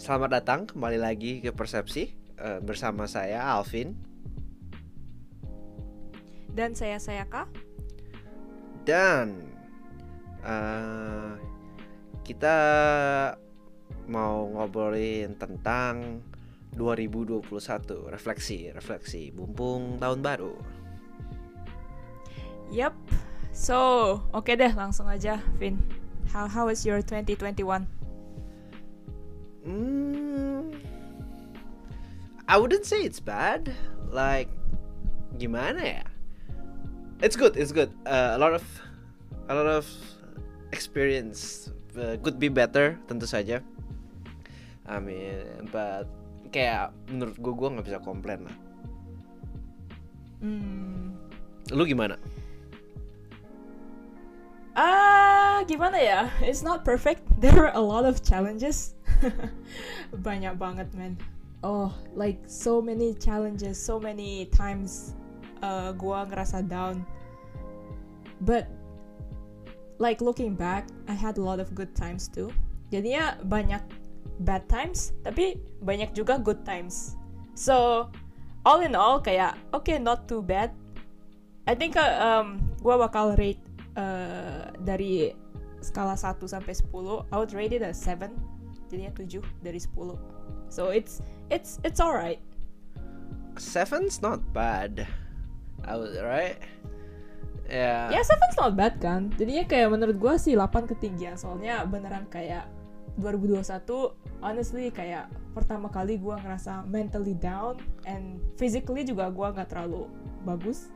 Selamat datang kembali lagi ke Persepsi uh, bersama saya Alvin dan saya Sayaka dan uh, kita mau ngobrolin tentang 2021 refleksi refleksi bumpung tahun baru. Yep. So, oke okay deh langsung aja, Vin. How how is your 2021? I wouldn't say it's bad. Like, gimana ya? It's good. It's good. Uh, a lot of a lot of experience uh, could be better tentu saja. I mean, but kayak menurut gue gue nggak bisa komplain lah. Hmm. Lu gimana? Ah, uh, gimana ya? It's not perfect. There are a lot of challenges. Banyak banget, man. Oh, like so many challenges, so many times uh, gua ngerasa down. But like looking back, I had a lot of good times too. Jadinya banyak bad times, tapi banyak juga good times. So all in all kayak okay not too bad. I think uh, um gua bakal rate uh, dari skala 1 sampai 10, I would rate it a 7. Jadinya 7 dari 10. So it's it's it's alright. Seven's not bad. I was right. Yeah. Ya yeah, seven's not bad kan. Jadinya kayak menurut gue sih 8 ketinggian. Soalnya beneran kayak 2021 honestly kayak pertama kali gue ngerasa mentally down and physically juga gue nggak terlalu bagus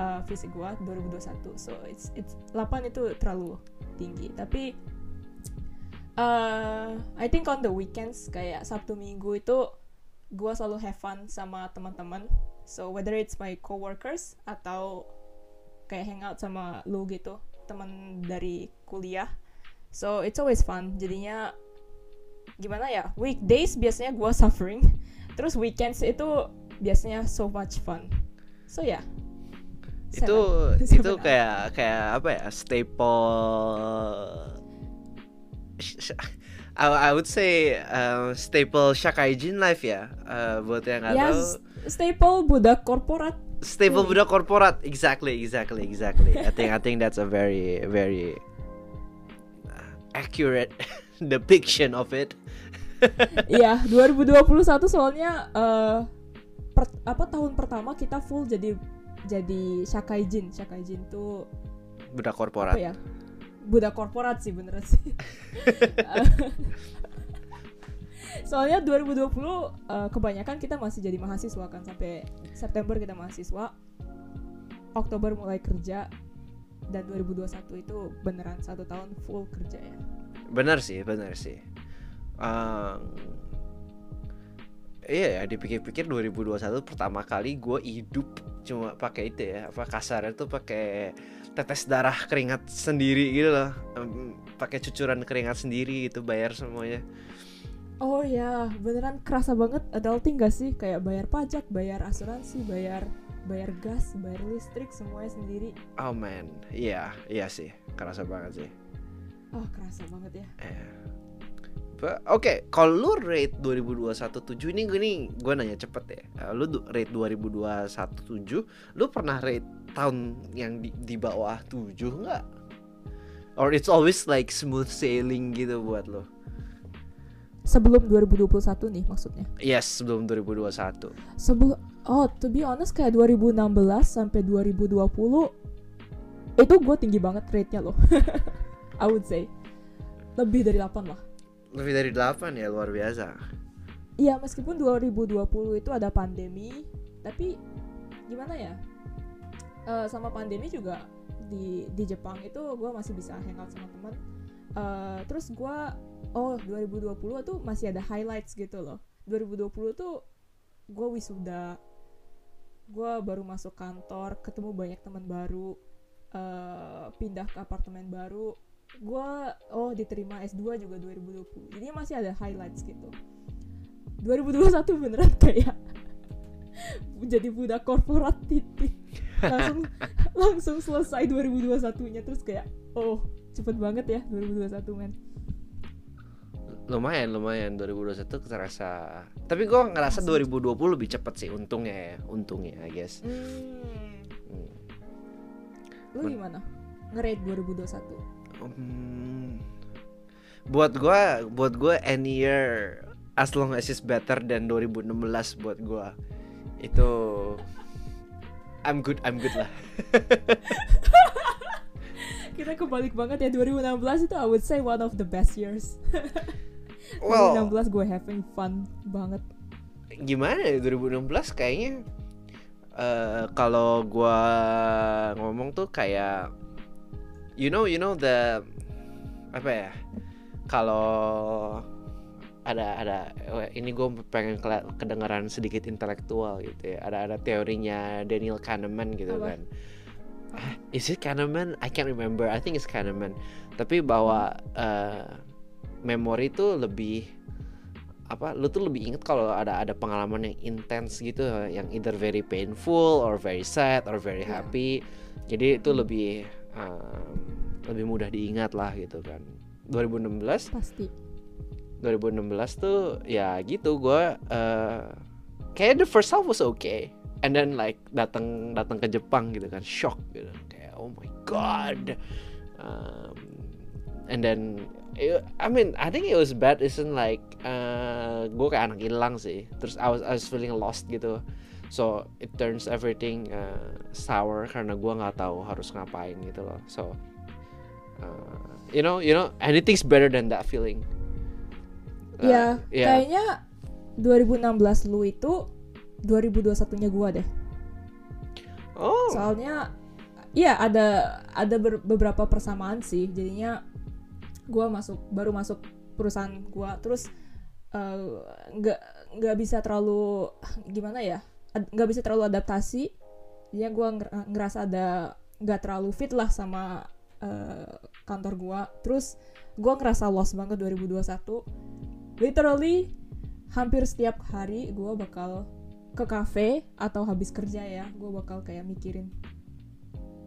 uh, fisik gue 2021 so it's it's 8 itu terlalu tinggi tapi uh, I think on the weekends kayak Sabtu Minggu itu gue selalu have fun sama teman-teman. So whether it's my coworkers atau kayak hangout sama lu gitu teman dari kuliah. So it's always fun. Jadinya gimana ya weekdays biasanya gue suffering. Terus weekends itu biasanya so much fun. So ya yeah. itu itu kayak kayak apa ya staple I, I would say uh, staple Shakaijin life ya uh, buat yang nggak yes, tahu. staple budak korporat. Staple hmm. budak korporat, exactly, exactly, exactly. I think I think that's a very very accurate depiction of it. Iya, 2021 soalnya uh, per, apa tahun pertama kita full jadi jadi Shakaijin. Shakaijin tuh budak korporat. Apa ya? Budak korporat sih bener sih. Soalnya 2020 uh, kebanyakan kita masih jadi mahasiswa kan sampai September kita mahasiswa. Oktober mulai kerja dan 2021 itu beneran satu tahun full kerja ya. Bener sih bener sih. Um, iya ya dipikir-pikir 2021 pertama kali gue hidup cuma pakai itu ya apa kasar itu pakai tetes darah keringat sendiri gitu loh. Pakai cucuran keringat sendiri gitu bayar semuanya. Oh ya beneran kerasa banget adulting gak sih? Kayak bayar pajak bayar asuransi bayar bayar gas bayar listrik semuanya sendiri. Oh man. Iya iya sih. Kerasa banget sih. Oh kerasa banget ya. Yeah. Oke, okay, kalau lu rate 2021 7 ini gini gue nanya cepet ya. Lu rate 2021 7, lu pernah rate tahun yang di, di bawah 7 enggak? Or it's always like smooth sailing gitu buat lo? Sebelum 2021 nih maksudnya? Yes, sebelum 2021. Sebelum oh, to be honest kayak 2016 sampai 2020 itu gue tinggi banget rate-nya loh. I would say lebih dari 8 lah lebih dari 8 ya luar biasa iya meskipun 2020 itu ada pandemi tapi gimana ya uh, sama pandemi juga di di Jepang itu gue masih bisa hangout sama teman uh, terus gue oh 2020 tuh masih ada highlights gitu loh. 2020 tuh gue wisuda. Gue baru masuk kantor ketemu banyak teman baru. Uh, pindah ke apartemen baru. Gue oh diterima S2 juga 2020 jadi masih ada highlights gitu. 2021 beneran kayak jadi budak korporat titik langsung langsung selesai 2021 nya terus kayak oh cepet banget ya 2021 men lumayan lumayan 2021 terasa tapi gue ngerasa 2020 lebih cepet sih untungnya ya untungnya I guess Hmm. Hmm. Lu gimana? Ngerate 2021. Hmm, buat gue buat gue any year as long as it's better than 2016 buat gue itu I'm good I'm good lah Kita kebalik banget ya 2016 itu I would say one of the best years. well 2016 gue having fun banget. gimana ya 2016 kayaknya eh kalau gua ngomong tuh kayak you know you know the apa ya kalau ada ada ini gue pengen kedengaran sedikit intelektual gitu ya. Ada ada teorinya Daniel Kahneman gitu Apa? kan. Ah, is it Kahneman? I can't remember. I think it's Kahneman. Tapi bahwa eh, memori itu lebih apa lu tuh lebih inget kalau ada ada pengalaman yang intens gitu yang either very painful or very sad or very Iya. happy. Jadi itu lebih um, lebih mudah diingat lah gitu kan. 2016 Pasti. 2016 tuh ya gitu gue uh, kayak the first half was okay. And then like datang datang ke Jepang gitu kan shock gitu. Kayak oh my god. Um, and then it- I mean I think it was bad isn't like uh, gue kayak anak hilang sih. Terus I was I was feeling lost gitu. So it turns everything uh, sour karena gue nggak tahu harus ngapain gitu loh. So uh, you know you know anything's better than that feeling Uh, ya, yeah. kayaknya 2016 lu itu 2021-nya gua deh. oh Soalnya iya ada ada ber- beberapa persamaan sih. Jadinya gua masuk baru masuk perusahaan gua terus eh, nggak nggak bisa terlalu gimana ya? nggak bisa terlalu adaptasi. Gua nger- ngerasa ada nggak terlalu fit lah sama eh, kantor gua. Terus gua ngerasa lost banget 2021. Literally hampir setiap hari gua bakal ke kafe atau habis kerja ya gue bakal kayak mikirin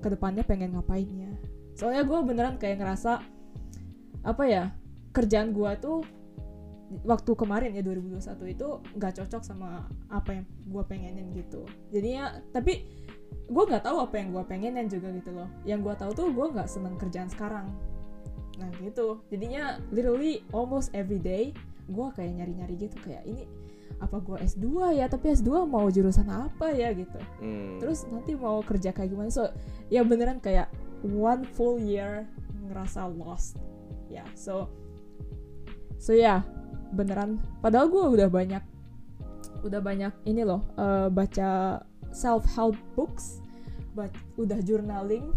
ke depannya pengen ngapain ya. Soalnya gue beneran kayak ngerasa apa ya kerjaan gue tuh waktu kemarin ya 2021 itu nggak cocok sama apa yang gue pengenin gitu. Jadinya tapi gue nggak tahu apa yang gue pengenin juga gitu loh. Yang gue tahu tuh gue nggak seneng kerjaan sekarang. Nah gitu. Jadinya literally almost every day gue kayak nyari-nyari gitu kayak ini apa gue S2 ya? Tapi S2 mau jurusan apa ya? Gitu. Hmm. terus nanti mau kerja kayak gimana? So ya beneran kayak one full year ngerasa lost. Ya so so ya beneran. Padahal gue udah banyak udah banyak ini loh eh, baca self help books ba- udah journaling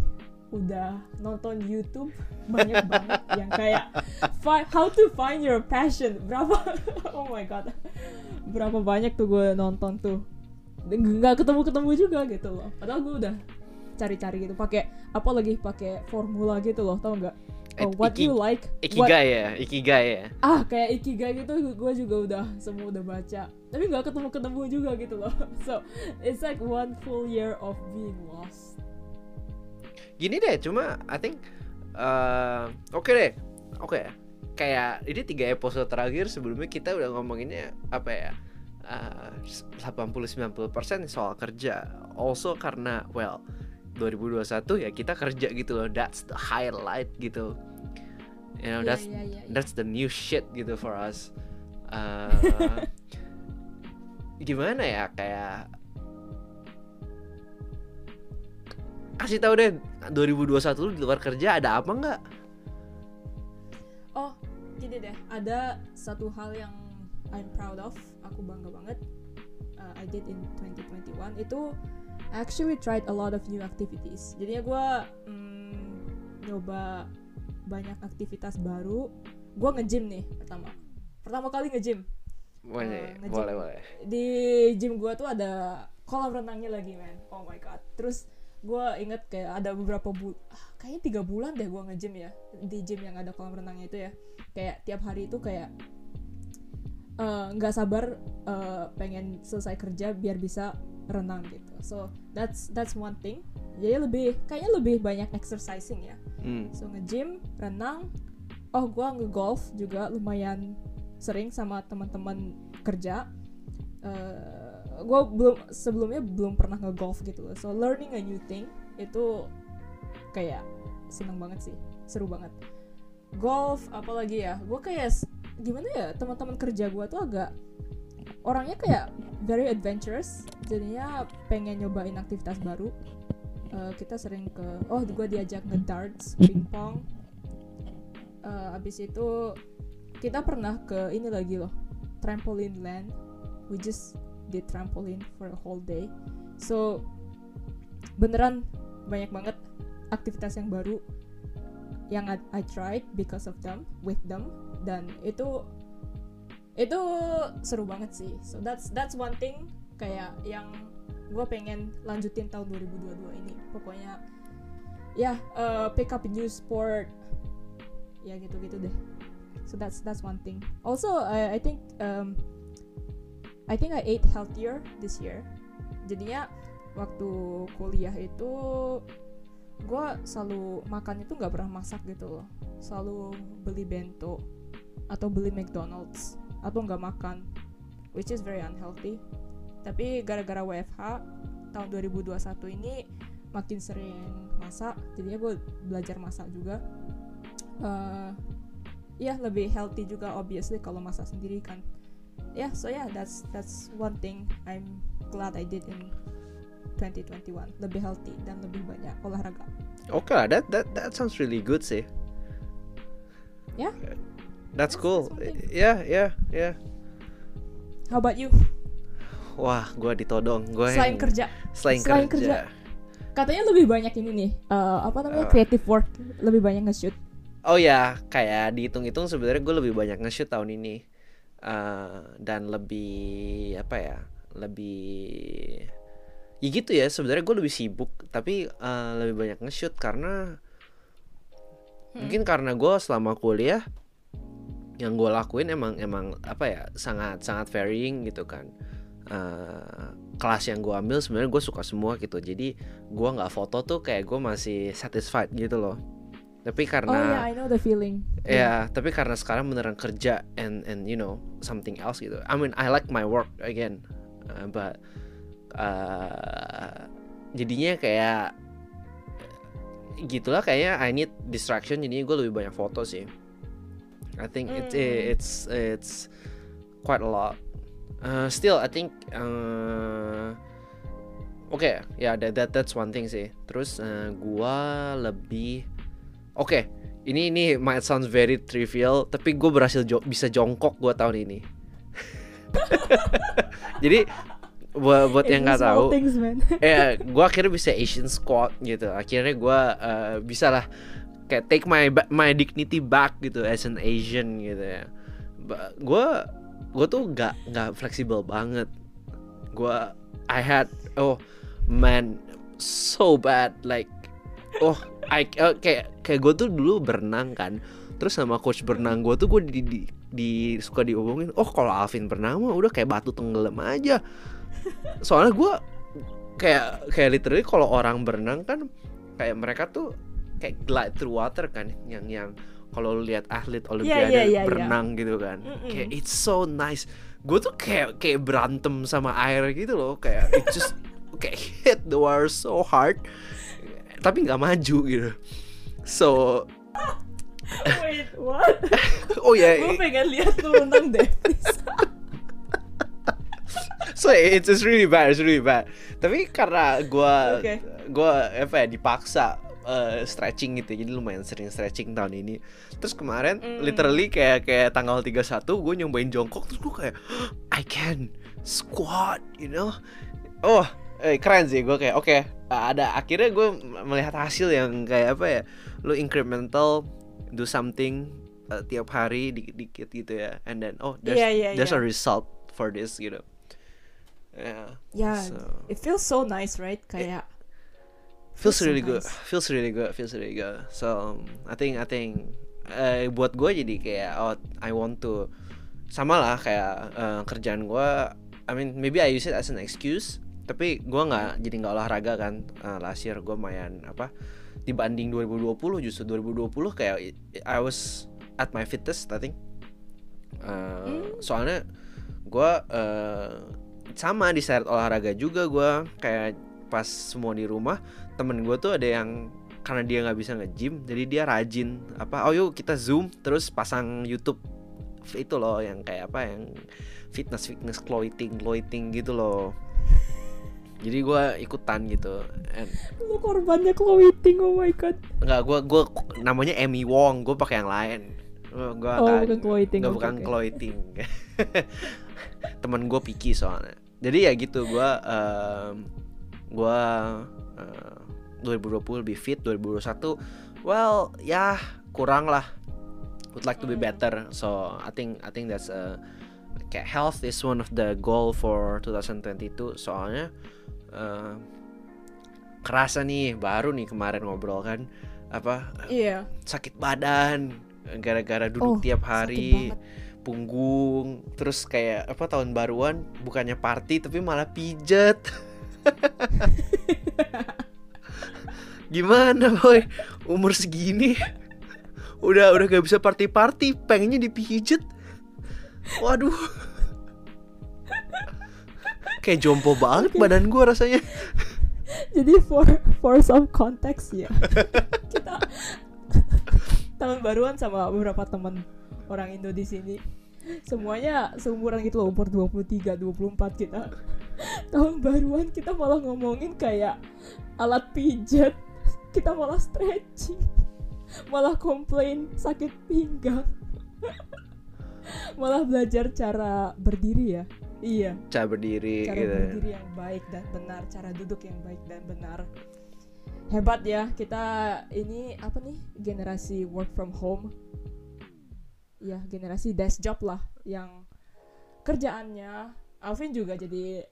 udah nonton YouTube banyak banget yang kayak how to find your passion. Berapa oh my god. Berapa banyak tuh gue nonton tuh. Nggak ketemu ketemu juga gitu loh. Padahal gue udah cari-cari gitu pakai apa lagi pakai formula gitu loh tau nggak? Eh, oh, what iki- you like what- Ikigai ya, ikigai ya. ah kayak ikigai gitu gue juga udah semua udah baca. Tapi nggak ketemu ketemu juga gitu loh. So it's like one full year of being lost Gini deh, cuma I think eh, oke deh, oke ya. Kayak ini tiga episode terakhir sebelumnya kita udah ngomonginnya apa ya? eh, 80-90% soal kerja. Also karena well 2021 ya kita kerja gitu loh. That's the highlight gitu. You know, Iya, that's iya, iya, iya. that's the new shit gitu for us. Eh, gimana ya kayak kasih tahu deh 2021 lu di luar kerja ada apa nggak? Oh, gini deh, ada satu hal yang I'm proud of, aku bangga banget. Uh, I did in 2021 itu actually tried a lot of new activities. Jadinya gue mm, nyoba banyak aktivitas baru. Gue nge-gym nih pertama. Pertama kali nge-gym. Boleh, nge-gym. boleh, boleh. Di gym gue tuh ada kolam renangnya lagi, man. Oh my god. Terus gue inget kayak ada beberapa bul ah, kayaknya tiga bulan deh gue nge-gym ya di gym yang ada kolam renangnya itu ya. Kayak tiap hari itu kayak eh, nggak sabar eh, pengen selesai kerja biar bisa renang gitu. So that's that's one thing. Jadi lebih kayaknya lebih banyak exercising ya. Hmm. so nge-gym renang oh gue nge-golf juga lumayan sering sama teman-teman kerja. Uh, gue belum sebelumnya belum pernah nge-golf gitu loh. so learning a new thing itu kayak seneng banget sih. Seru banget. Golf apalagi ya gue kayak gimana ya teman-teman kerja gue tuh agak orangnya kayak very adventurous. Jadinya pengen nyobain aktivitas baru. Uh, kita sering ke oh gue diajak nge darts pingpong. Uh, abis itu kita pernah ke ini lagi loh trampoline land we just did trampoline for a whole day. So beneran banyak banget aktivitas yang baru yang I, I tried because of them with them. Dan itu itu seru banget sih. So that's that's one thing kayak yang gue pengen lanjutin tahun 2022 ini. Pokoknya ya yeah, uh, pick up a new sport. Ya gitu gitu deh. So that's that's one thing. Also I, I think um, I think I ate healthier this year. Jadinya waktu kuliah itu gue selalu makan itu nggak pernah masak gitu loh. Selalu beli bento atau beli McDonald's atau nggak makan which is very unhealthy. Tapi gara-gara WFH tahun 2021 ini makin sering masak jadinya gue belajar masak juga. Uh, ya lebih healthy juga obviously kalau masak sendiri kan yeah, so yeah that's that's one thing I'm glad I did in 2021 lebih healthy dan lebih banyak olahraga oke okay, that that that sounds really good sih ya yeah? That's cool. Ya, ya, ya. How about you? Wah, gue ditodong. Gue selain yang... kerja. Selain, selain kerja. kerja. Katanya lebih banyak ini nih. Uh, apa namanya? Uh, creative work. Lebih banyak nge-shoot. Oh ya, kayak dihitung-hitung sebenarnya gue lebih banyak nge-shoot tahun ini. Uh, dan lebih apa ya? Lebih ya gitu ya sebenarnya gue lebih sibuk tapi uh, lebih banyak nge-shoot karena hmm. mungkin karena gue selama kuliah yang gue lakuin emang emang apa ya sangat sangat varying gitu kan uh, kelas yang gue ambil sebenarnya gue suka semua gitu jadi gue nggak foto tuh kayak gue masih satisfied gitu loh tapi karena oh yeah I know the feeling ya yeah, tapi karena sekarang beneran kerja and and you know something else gitu I mean I like my work again uh, but uh, jadinya kayak gitulah kayaknya I need distraction jadinya gue lebih banyak foto sih I think mm. it, it's it's quite a lot. Uh, still, I think uh, oke okay, ya yeah, that, that that's one thing sih. Terus uh, gua lebih oke. Okay, ini ini might sounds very trivial, tapi gue berhasil jo bisa jongkok gua tahun ini. Jadi buat buat yang nggak tahu, ya gue akhirnya bisa Asian squat gitu. Akhirnya gue uh, bisa lah kayak take my my dignity back gitu as an Asian gitu ya gue gue tuh nggak nggak fleksibel banget gue I had oh man so bad like oh I uh, kayak kayak gue tuh dulu berenang kan. Terus sama coach berenang gue tuh gue di, di, di suka diomongin oh kalau Alvin berenang mah udah kayak batu tenggelam aja. Soalnya gue kayak kayak literally kalau orang berenang kan kayak mereka tuh kayak glide through water kan yang yang kalau lihat atlet olimpiade yeah, yeah, yeah, berenang yeah. gitu kan. Mm -mm. kayak it's so nice. Gue tuh kayak kayak berantem sama air gitu loh kayak it just kayak hit the water so hard tapi nggak maju gitu. So wait what? Oh ya yeah, gue pengen lihat tuh tentang Davis so it's, it's really bad it's really bad. Tapi karena gue okay. gue apa ya dipaksa uh, stretching gitu jadi lumayan sering stretching tahun ini. Terus kemarin mm. literally kayak kayak tanggal 31 gue nyobain jongkok terus gue kayak I can squat you know? Oh eh, keren sih gue kayak oke okay, ada akhirnya gue melihat hasil yang kayak apa ya lu incremental do something uh, tiap hari dikit-dikit gitu ya and then oh there's yeah, yeah, there's yeah. a result for this gitu yeah yeah so. it feels so nice right kayak feels really so good feels really good feels really good so um, I think I think uh, buat gue jadi kayak oh I want to sama lah kayak uh, kerjaan gue I mean maybe I use it as an excuse tapi gue nggak jadi nggak olahraga kan. Uh, last year gue main apa dibanding 2020 justru 2020 kayak I was at my fittest I think. Uh, soalnya gue uh, sama di seret olahraga juga gue kayak pas semua di rumah temen gue tuh ada yang karena dia nggak bisa nge-gym jadi dia rajin apa oh yuk kita zoom terus pasang YouTube. Itu loh yang kayak apa yang fitness fitness clothing clothing gitu loh jadi gue ikutan gitu And, Lu korbannya clothing, oh my god. nggak gue gue namanya Amy Wong gue pakai yang lain gue Oh, bukan clothing. nggak oke, bukan oke. clothing temen gue picky soalnya jadi ya gitu gue um, gue uh, 2020 lebih fit 2021 well ya kurang lah would like to be Hmm. better so I think I think that's a kayak health is one of the goal for 2022 soalnya uh, kerasa nih baru nih kemarin ngobrol kan apa Iya. sakit badan gara-gara duduk Oh, tiap hari punggung terus kayak apa tahun baruan bukannya party tapi malah pijet. Gimana boy? Umur segini? Udah udah gak bisa party party pengennya dipijet waduh kayak jompo banget Oke. badan gua rasanya Jadi for for some context ya. kita tahun baruan sama beberapa teman orang Indo di sini. Semuanya seumuran gitu loh, umur 23, 24 kita. Tahun baruan kita malah ngomongin kayak alat pijat. Kita malah stretching. Malah komplain sakit pinggang. malah belajar cara berdiri ya. Iya cara berdiri cara gitu berdiri yang baik dan benar, cara duduk yang baik dan benar. Hebat ya, kita ini apa nih generasi work from home. Ya, generasi desk job lah yang kerjaannya Alvin juga jadi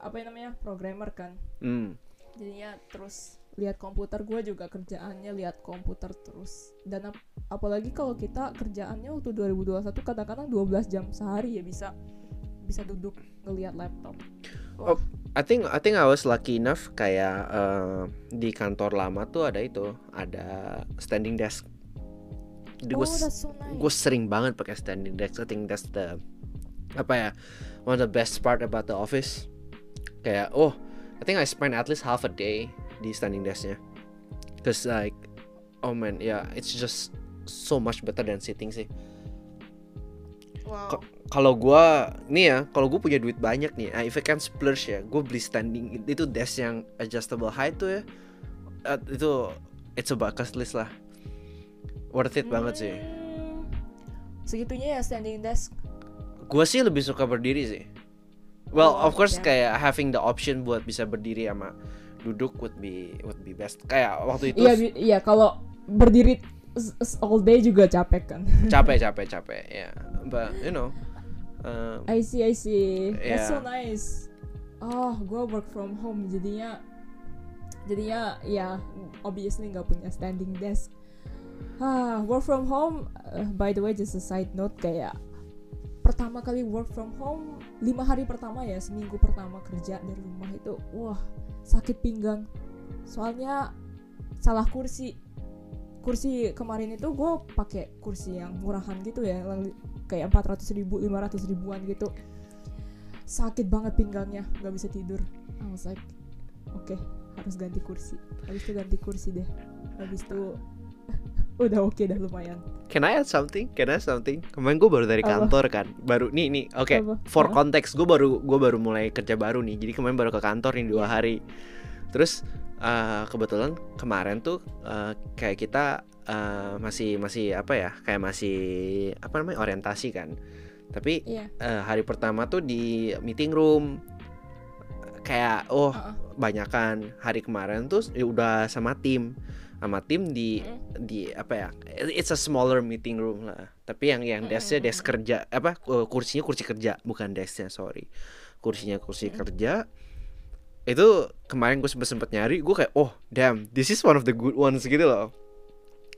apa yang namanya programmer kan. Hmm. Jadinya terus lihat komputer gue juga kerjaannya lihat komputer terus dan ap- apalagi kalau kita kerjaannya waktu 2021 kadang-kadang 12 jam sehari ya bisa bisa duduk ngelihat laptop. Oh, I think I think I was lucky enough kayak eh, di kantor lama tuh ada itu, ada standing desk. Jadi oh, gue so nice. gue sering banget pakai standing desk. I think that's the apa ya one of the best part about the office. Kayak oh, I think I spend at least half a day di standing desknya. Cause like oh man, yeah, it's just so much better than sitting sih. wow. Kalau gua nih ya kalau gue punya duit banyak nih ah, if I can splurge ya gue beli standing itu desk yang adjustable height tuh ya itu it's a bucket list lah worth it banget sih Hmm, Segitunya ya standing desk. gue sih lebih suka berdiri sih well Oh, of course ya. kayak having the option buat bisa berdiri sama duduk would be would be best kayak waktu itu Iya, iya kalau berdiri all day juga capek kan. capek capek capek ya but you know um, I see, I see. That's so Yeah. nice. Oh, gue work from home jadinya jadinya ya obviously nggak punya standing desk. Ah, work from home. uh, by the way, just a side note kayak pertama kali work from home lima hari pertama ya seminggu pertama kerja dari rumah itu wah sakit pinggang. Soalnya salah kursi. Kursi kemarin itu gue pakai kursi yang murahan gitu ya kayak 400 ribu 500 ribuan gitu. Sakit banget pinggangnya nggak bisa tidur. I was like oke harus ganti kursi. Habis itu ganti kursi deh. Habis itu udah oke dah lumayan Can I add something? Can I add something? Kemarin gue baru dari Apa? kantor kan, baru nih nih. Oke, Apa? for context gue baru gue baru mulai kerja baru nih. Jadi kemarin baru ke kantor nih Iya. dua hari. Terus eh, kebetulan kemarin tuh eh, kayak kita eh, masih masih apa ya? Kayak masih apa namanya orientasi kan. Tapi iya eh, hari pertama tuh di meeting room kayak oh Uh-uh. banyakan hari kemarin tuh ya udah sama tim sama tim di Mm. di apa ya it's a smaller meeting room lah. Tapi yang yang desknya desk kerja apa eh, kursinya kursi kerja bukan desknya sorry. Kursinya kursi kerja. Itu kemarin gue sempet sempet nyari gue kayak oh damn this is one of the good ones gitu loh.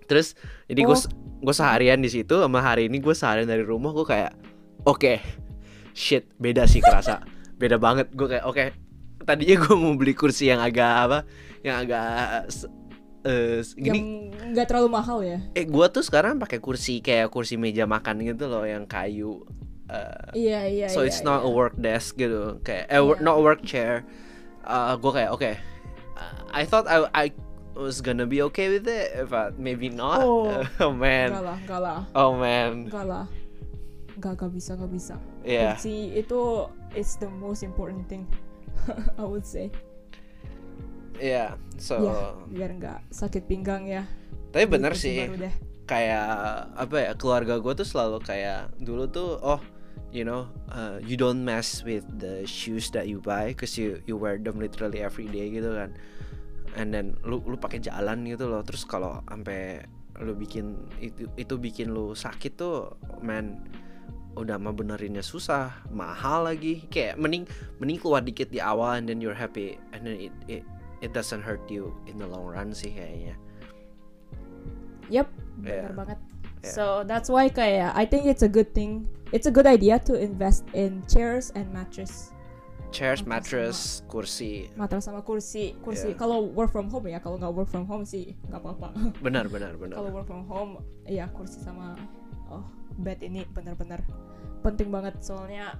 Terus jadi gue Oh. gue seharian di situ sama hari ini gue seharian dari rumah gue kayak oke shit beda sih kerasa. Beda banget gue kayak oke tadinya gue mau beli kursi yang agak apa yang agak s- eh gini nggak terlalu mahal ya eh gua tuh sekarang pakai kursi kayak kursi meja makan gitu loh yang kayu Eh, iya iya so iya, it's not iya. a work desk gitu kayak eh, Iya. not a work chair uh, gue kayak oke Uh, I thought I I was gonna be okay with it but maybe not Oh. oh man Enggak lah, enggak lah, oh man enggak lah. Enggak, enggak bisa, enggak bisa. yeah Kursi itu it's the most important thing. I would say. Yeah so Ya, biar enggak sakit pinggang ya. tapi bener sih. kayak apa ya keluarga gue tuh selalu kayak dulu tuh oh you know uh, you don't mess with the shoes that you buy cause you you wear them literally every day gitu kan. And then lu lu pakai jalan gitu loh. Terus kalau sampai lu bikin itu itu bikin lu sakit tuh man udah mah benerinnya susah mahal lagi. Kayak mending mending keluar dikit di awal and then you're happy. And then it it it doesn't hurt you in the long run sih kayaknya Yep, Yeah. benar banget. Yeah. So that's why kayak I think it's a good thing. It's a good idea to invest in chairs and mattress. chairs Mattress mattress kursi Mattress sama kursi. Kursi Yeah. kalau work from home ya, kalau nggak work from home sih nggak apa-apa. benar benar benar kalau work from home ya kursi sama oh bed ini benar-benar penting banget soalnya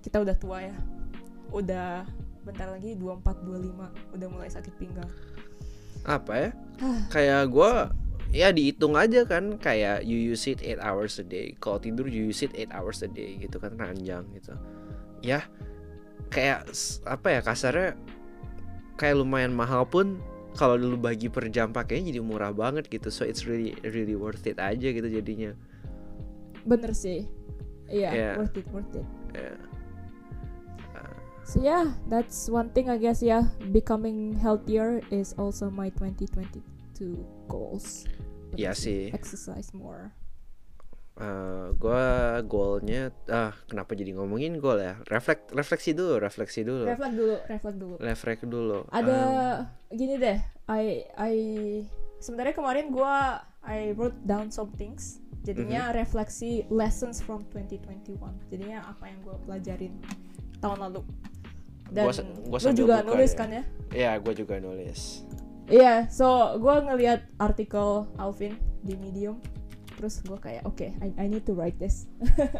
kita udah tua ya udah bentar lagi 24 25 udah mulai sakit pinggang. Apa ya? Kayak gua ya dihitung aja kan kayak you use it 8 hours a day. Kalau tidur you use it 8 hours a day gitu kan ranjang gitu. Ya kayak apa ya kasarnya kayak lumayan mahal pun kalau lu bagi per jam pakainya jadi murah banget gitu. So it's really really worth it aja gitu jadinya. Bener sih. Iya Yeah. worth it worth it. Ya so yeah that's one thing I guess ya becoming healthier is also my 2022 goals. Iya sih. exercise more. Eh, gua goalnya ah kenapa jadi ngomongin goal ya? Reflek refleksi dulu refleksi dulu. Reflect dulu reflect dulu. Reflek dulu ada Em, gini deh I I sebenarnya kemarin gua I wrote down some things. Jadinya Mhm. refleksi lessons from 2021 jadinya apa yang gua pelajarin tahun lalu dan Gua gua lu juga buka nulis deh. kan ya ya gue juga nulis iya so gua ngelihat artikel Alvin di Medium terus gua kayak oke I, I need to write this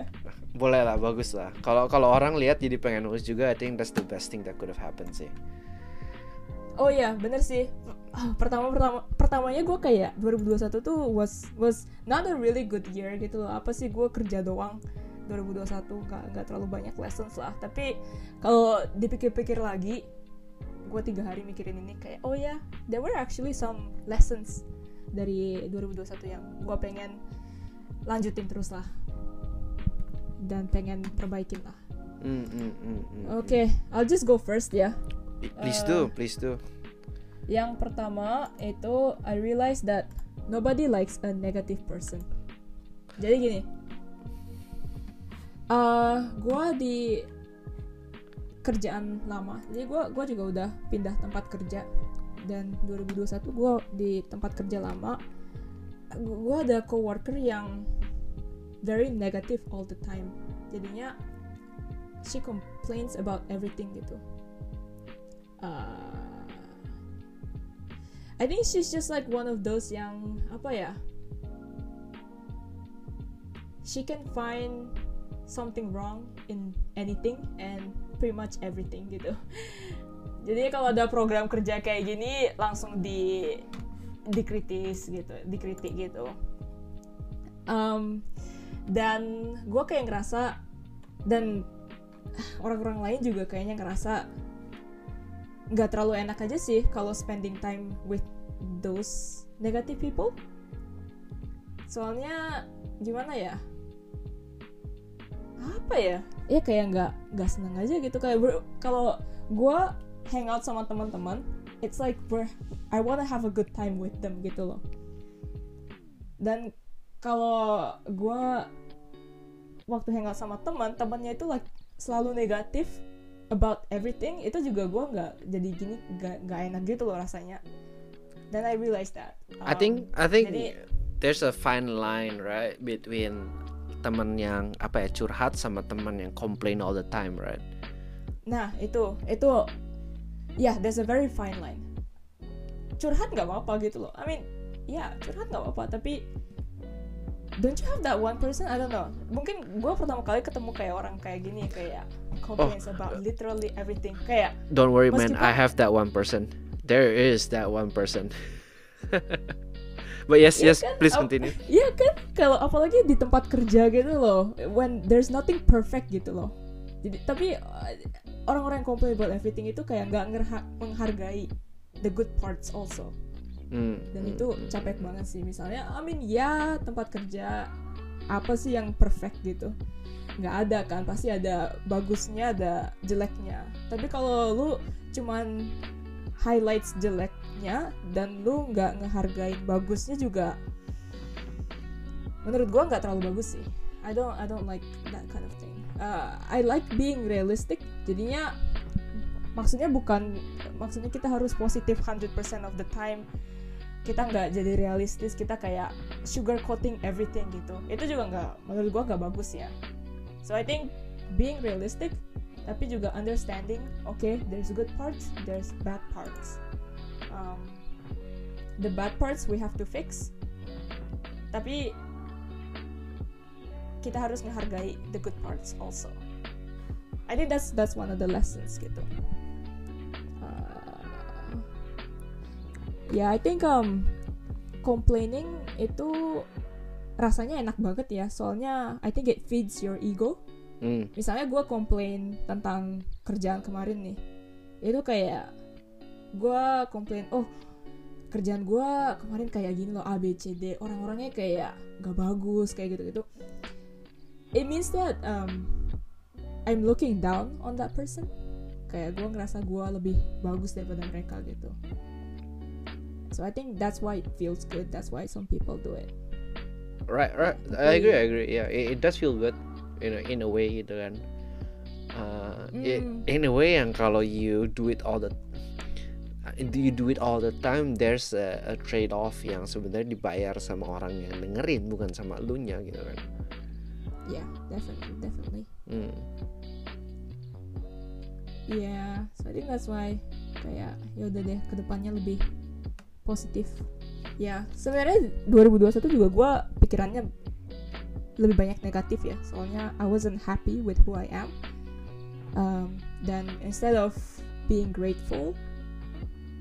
boleh lah bagus lah kalau kalau orang lihat jadi pengen nulis juga I think that's the best thing that could have happened sih Oh iya, bener sih. Ah, pertama pertama pertamanya gue kayak 2021 tuh was was not a really good year gitu loh. Apa sih gue kerja doang 2021 nggak nggak terlalu banyak lessons lah. Tapi kalau dipikir-pikir lagi, gue tiga hari mikirin ini kayak oh ya, there were actually some lessons dari 2021 yang gue pengen lanjutin terus lah dan pengen perbaikin lah. Mm, mm, mm, mm, Oke, I'll just go first ya. mm. please uh, do please do Yang pertama itu I realized that nobody likes a negative person. Jadi gini, uh, gue di kerjaan lama, jadi gue gua juga udah pindah tempat kerja dan 2021 gue di tempat kerja lama, gue ada coworker yang very negative all the time. Jadinya she complains about everything gitu. Uh, I think she's just like one of those yang apa ya? She can find something wrong in anything and pretty much everything gitu. Jadi kalau ada program kerja kayak gini langsung di dikritis gitu, dikritik gitu. Um, dan gue kayak ngerasa dan orang-orang lain juga kayaknya ngerasa nggak terlalu enak aja sih kalau spending time with those negative people. Soalnya gimana ya? Apa ya? Ya kayak nggak nggak seneng aja gitu kayak kalau gue hangout sama teman-teman, it's like we're I wanna have a good time with them gitu loh. Dan kalau gue waktu hangout sama teman, temannya itu like selalu negatif about everything itu juga gue nggak jadi gini nggak enak gitu loh rasanya dan I realize that I Um, think I think jadi- there's a fine line right between temen yang apa ya curhat sama temen yang complain all the time right nah itu itu ya yeah, there's a very fine line curhat nggak apa-apa gitu loh I mean ya curhat nggak apa-apa tapi don't you have that one person I don't know mungkin gue pertama kali ketemu kayak orang kayak gini kayak complains about literally everything kayak Don't worry, man. I have that one person. There is that one person. but yes, Iya yes. kan? Please continue. Iya kan, kalau apalagi di tempat kerja gitu loh, when there's nothing perfect gitu loh. Jadi tapi uh, orang-orang yang complain about everything itu kayak nggak menghargai the good parts also. Hmm, Dan hmm, itu hmm. capek banget sih. Misalnya, I mean ya tempat kerja apa sih yang perfect gitu? Nggak ada kan, pasti ada bagusnya, ada jeleknya. Tapi kalau lu cuman highlights jeleknya dan lu nggak ngehargain bagusnya juga menurut gua nggak terlalu bagus sih. I don't I don't like that kind of thing. Uh, I like being realistic. Jadinya maksudnya bukan maksudnya kita harus positif 100% of the time. Kita nggak jadi realistis kita kayak sugar coating everything gitu. Itu juga nggak menurut gua nggak bagus ya. So I think being realistic tapi juga understanding okay there's good parts there's bad parts. Um, the bad parts we have to fix. Tapi kita harus menghargai the good parts also. I think that's that's one of the lessons gitu. Uh, ya I think um complaining itu rasanya enak banget ya. Soalnya I think it feeds your ego Hmm, misalnya gue komplain tentang kerjaan kemarin nih itu kayak gue komplain oh kerjaan gue kemarin kayak gini loh A B C D. Orang-orangnya kayak gak bagus kayak gitu gitu it means that um, I'm looking down on that person. Kayak gue ngerasa gue lebih bagus daripada mereka gitu. So I think that's why it feels good. That's why some people do it. Right, right. I agree, I agree. Yeah, it, it does feel good, in a, in a way gitu kan. Uh, Mm. in a way yang kalau you do it all the you do it all the time, there's a, a trade off yang sebenarnya dibayar sama orang yang dengerin bukan sama lu nya gitu kan. yeah definitely definitely Hmm. Iya, so I think that's why kayak ya udah deh ke depannya lebih positif. Ya sebenarnya 2021 juga gue pikirannya lebih banyak negatif ya, soalnya I wasn't happy with who I am. Um, dan instead of being grateful,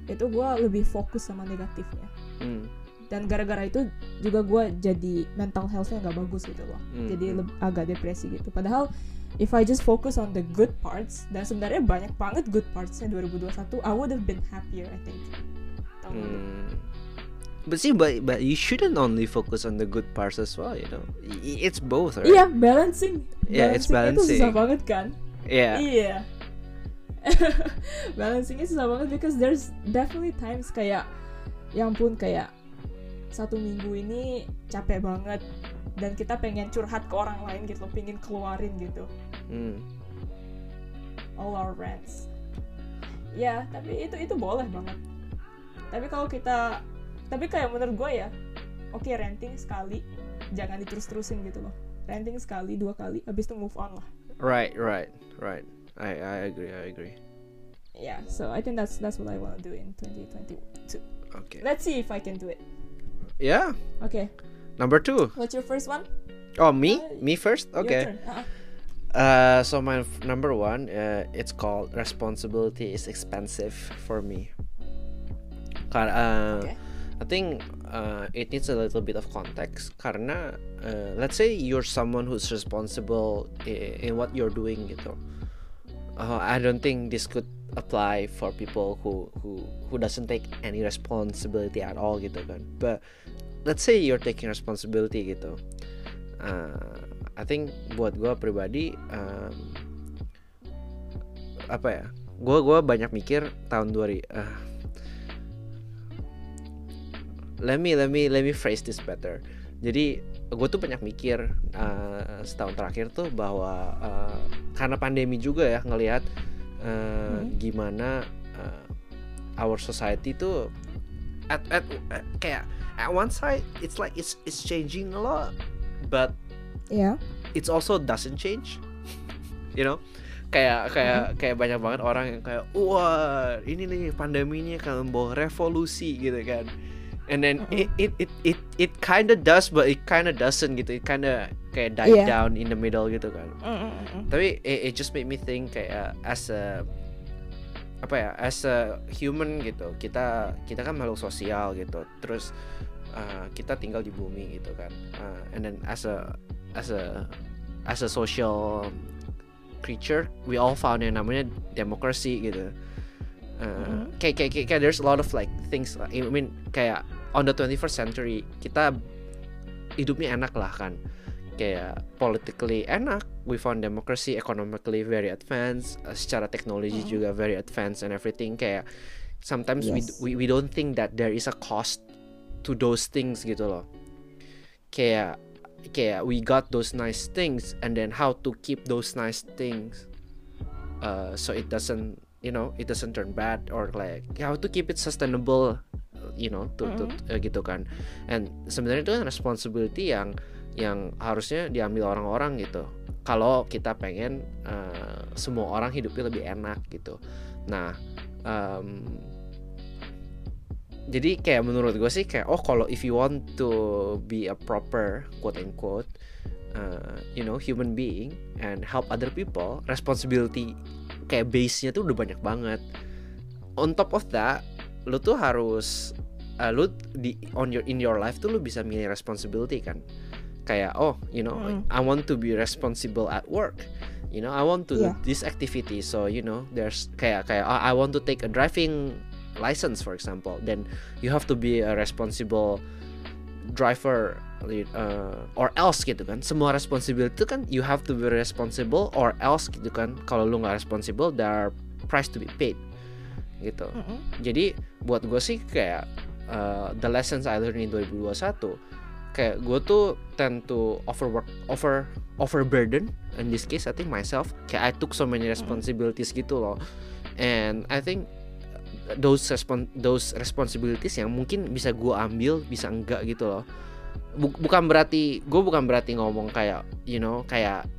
itu gue lebih fokus sama negatifnya. Hmm. Dan gara-gara itu juga gue jadi mental health-nya nggak bagus gitu loh Hmm, jadi hmm. agak depresi gitu padahal if I just focus on the good parts dan sebenarnya banyak banget good partsnya 2021 I would have been happier I think Tahun. Hmm. But see, but but you shouldn't only focus on the good parts as well. You know, it's both, right? iya balancing Yeah, it's Balancing itu susah balancing. banget kan Yeah. iya balancingnya susah banget because there's definitely times kayak yang pun kayak satu minggu ini capek banget dan kita pengen curhat ke orang lain gitu pengen keluarin gitu Hmm. all our rants ya tapi itu itu boleh banget tapi kalau kita tapi kayak menurut gue ya oke ranting sekali jangan diterus-terusin gitu loh ranting sekali dua kali habis itu move on lah Right, right, right. I I agree. I agree. ya so I think that's that's what I want to do in 2022 Okay. let's see if I can do it Yeah. okay Number two. what's your first one Oh, me? Uh, Me first? Okay. turn. Uh-uh. Uh, so my number one, uh, it's called responsibility is expensive for me. Uh, Okay. I think uh, it needs a little bit of context karena uh, let's say you're someone who's responsible in, what you're doing gitu. Uh, I don't think this could apply for people who who who doesn't take any responsibility at all gitu kan. But let's say you're taking responsibility gitu. Uh, I think buat gue pribadi um, apa ya? Gue gua banyak mikir tahun 2000 uh, let me let me let me phrase this better. Jadi gue tuh banyak mikir uh, setahun terakhir tuh bahwa uh, karena pandemi juga ya ngelihat uh, Hmm. gimana uh, our society tuh at, at at kayak at one side it's like it's it's changing a lot, but yeah it's also doesn't change. you know, kayak kayak kayak banyak banget orang yang kayak wah ini nih pandemi ini akan membawa revolusi gitu kan and then it it it it it kinda does but it kinda doesn't gitu it kinda kayak die Iya. down in the middle gitu kan Mm, mm, mm, mm. tapi it, it just made me think kayak as a apa ya as a human gitu kita kita kan makhluk sosial gitu terus uh, kita tinggal di bumi gitu kan Uh, and then as a as a as a social creature we all found yang namanya democracy gitu Uh, Mhm. kayak, kayak, kayak, kayak there's a lot of like things. I mean kayak on the 21st century kita hidupnya enak lah kan kayak politically enak we found democracy economically very advanced uh, secara teknologi Mhm. juga very advanced and everything kayak sometimes we, Yes. we we don't think that there is a cost to those things gitu loh kayak kayak we got those nice things and then how to keep those nice things uh, so it doesn't you know it doesn't turn bad or like how to keep it sustainable you know to, to- uh, gitu kan. And sebenarnya itu kan responsibility yang yang harusnya diambil orang-orang gitu. Kalau kita pengen uh, semua orang hidupnya lebih enak gitu. Nah um, jadi kayak menurut gue sih kayak oh kalau if you want to be a proper quote unquote uh, you know human being and help other people responsibility kayak base-nya tuh udah banyak banget. On top of that lu tuh harus uh, lu di on your in your life tuh lu bisa milih responsibility kan. Kayak oh you know Mm. I want to be responsible at work. You know I want to do Yeah. this activity. So you know there's kayak kayak oh, I want to take a driving license for example. Then you have to be a responsible driver uh, or else gitu kan. Semua responsibility itu kan you have to be responsible or else gitu kan. Kalau lu nggak responsible there are price to be paid gitu. Mm, mm. jadi buat gue sih kayak uh, the lessons I learned in 2021 kayak gue tuh tend to overwork over overburden in this case I think myself. Kayak I took so many responsibilities gitu loh. And I think those respon those responsibilities yang mungkin bisa gue ambil bisa enggak gitu loh Bu- bukan berarti gue bukan berarti ngomong kayak you know kayak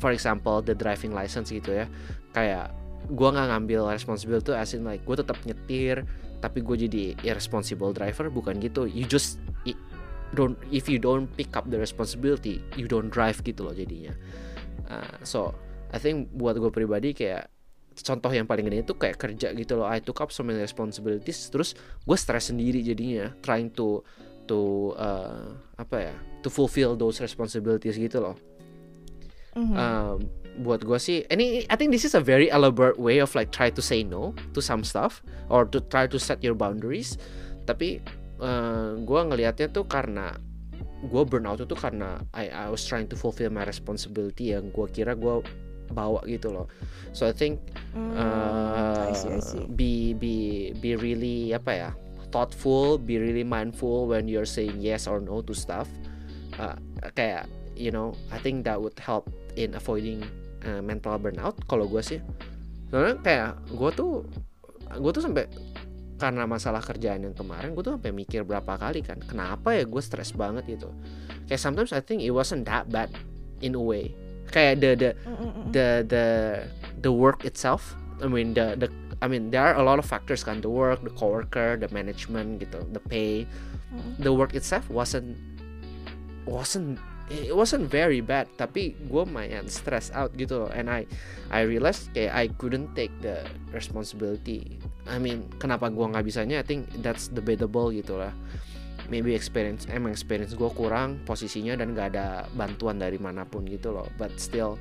for example the driving license gitu ya. Kayak gue nggak ngambil responsibility tuh as in like gue tetap nyetir tapi gue jadi irresponsible driver bukan gitu. You just don't if you don't pick up the responsibility you don't drive gitu loh jadinya. Uh, so I think buat gue pribadi kayak contoh yang paling gede itu kayak kerja gitu loh. I took up so many responsibilities terus gue stress sendiri jadinya trying to to uh, apa ya to fulfill those responsibilities gitu loh Mhm. um, buat gue sih ini I think this is a very elaborate way of like try to say no to some stuff or to try to set your boundaries tapi uh, gue ngelihatnya tuh karena gue burnout itu karena I I was trying to fulfill my responsibility yang gue kira gue bawa gitu loh so I think Mm, uh, I see, I see. be be be really apa ya thoughtful be really mindful when you're saying yes or no to stuff. Uh, kayak you know I think that would help in avoiding uh, mental burnout kalau gue sih. Soalnya kayak gue tuh gue tuh sampai karena masalah kerjaan yang kemarin gue tuh sampai mikir berapa kali kan kenapa ya gue stres banget gitu. Kayak sometimes I think it wasn't that bad in a way. Kayak the the the the the work itself I mean the the I mean there are a lot of factors kan. The work the coworker the management gitu the pay. Mm. the work itself wasn't wasn't it wasn't very bad. Tapi gue main stress out gitu loh. And I I realized kayak I couldn't take the responsibility. I mean kenapa gue nggak bisanya? I think that's debatable gitu lah. Maybe experience emang experience gue kurang posisinya dan gak ada bantuan dari mana pun gitu loh. But still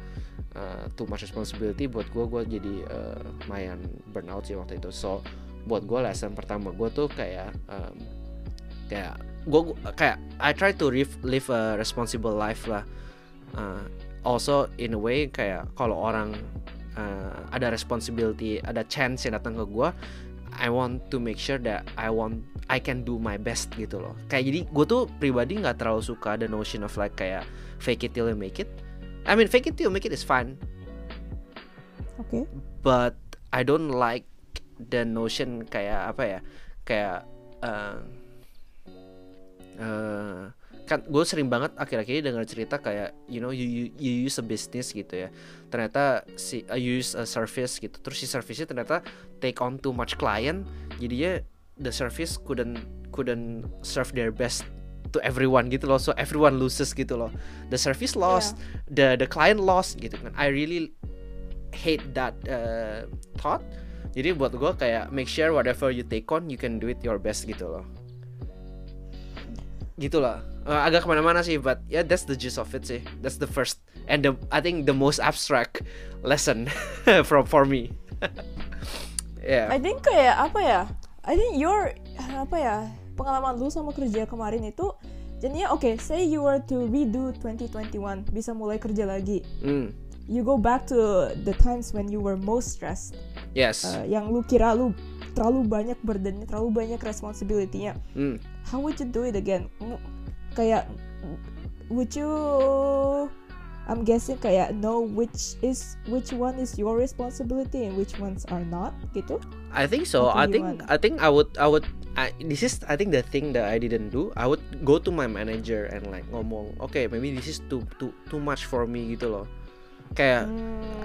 uh, too much responsibility buat gue gue jadi uh, lumayan burnout sih waktu itu. So buat gue lesson pertama gue tuh kayak um, kayak gue kayak I try to live, a responsible life lah. Uh, also in a way kayak kalau orang uh, ada responsibility ada chance yang datang ke gue I want to make sure that I want I can do my best gitu loh. Kayak jadi gue tuh pribadi nggak terlalu suka the notion of like kayak fake it till you make it I mean fake it till you make it is fine Oke. but I don't like the notion kayak apa ya? Kayak uh, uh, kan gue sering banget akhir-akhir ini dengar cerita kayak you know you, you you use a business gitu ya. Ternyata si uh, use a service gitu. Terus si service ternyata take on too much client. Jadinya the service couldn't couldn't serve their best to everyone gitu loh. So everyone loses gitu loh. The service lost the the client lost gitu kan. I really hate that uh, thought. Jadi buat gue kayak make sure whatever you take on you can do it your best gitu loh. Gitu lah Uh, agak ke mana-mana sih but yeah that's the gist of it sih. That's the first and the I think the most abstract lesson from for me. Yeah. I think kayak apa ya? I think your apa ya pengalaman lu sama kerja kemarin itu jadinya oke, say you were to redo 2021 bisa mulai kerja lagi. mm, You go back to the times when you were most stressed. yes Uh, yang lu kira lu terlalu banyak burdennya, terlalu banyak responsibility-nya. mm. How would you do it again? Kayak would you I'm guessing kayak know which is which one is your responsibility and which ones are not gitu. I think so. Atau I think? I think I would I would I, this is I think the thing that I didn't do. I would go to my manager and like ngomong, okay, maybe this is too too too much for me gitu loh. Kayak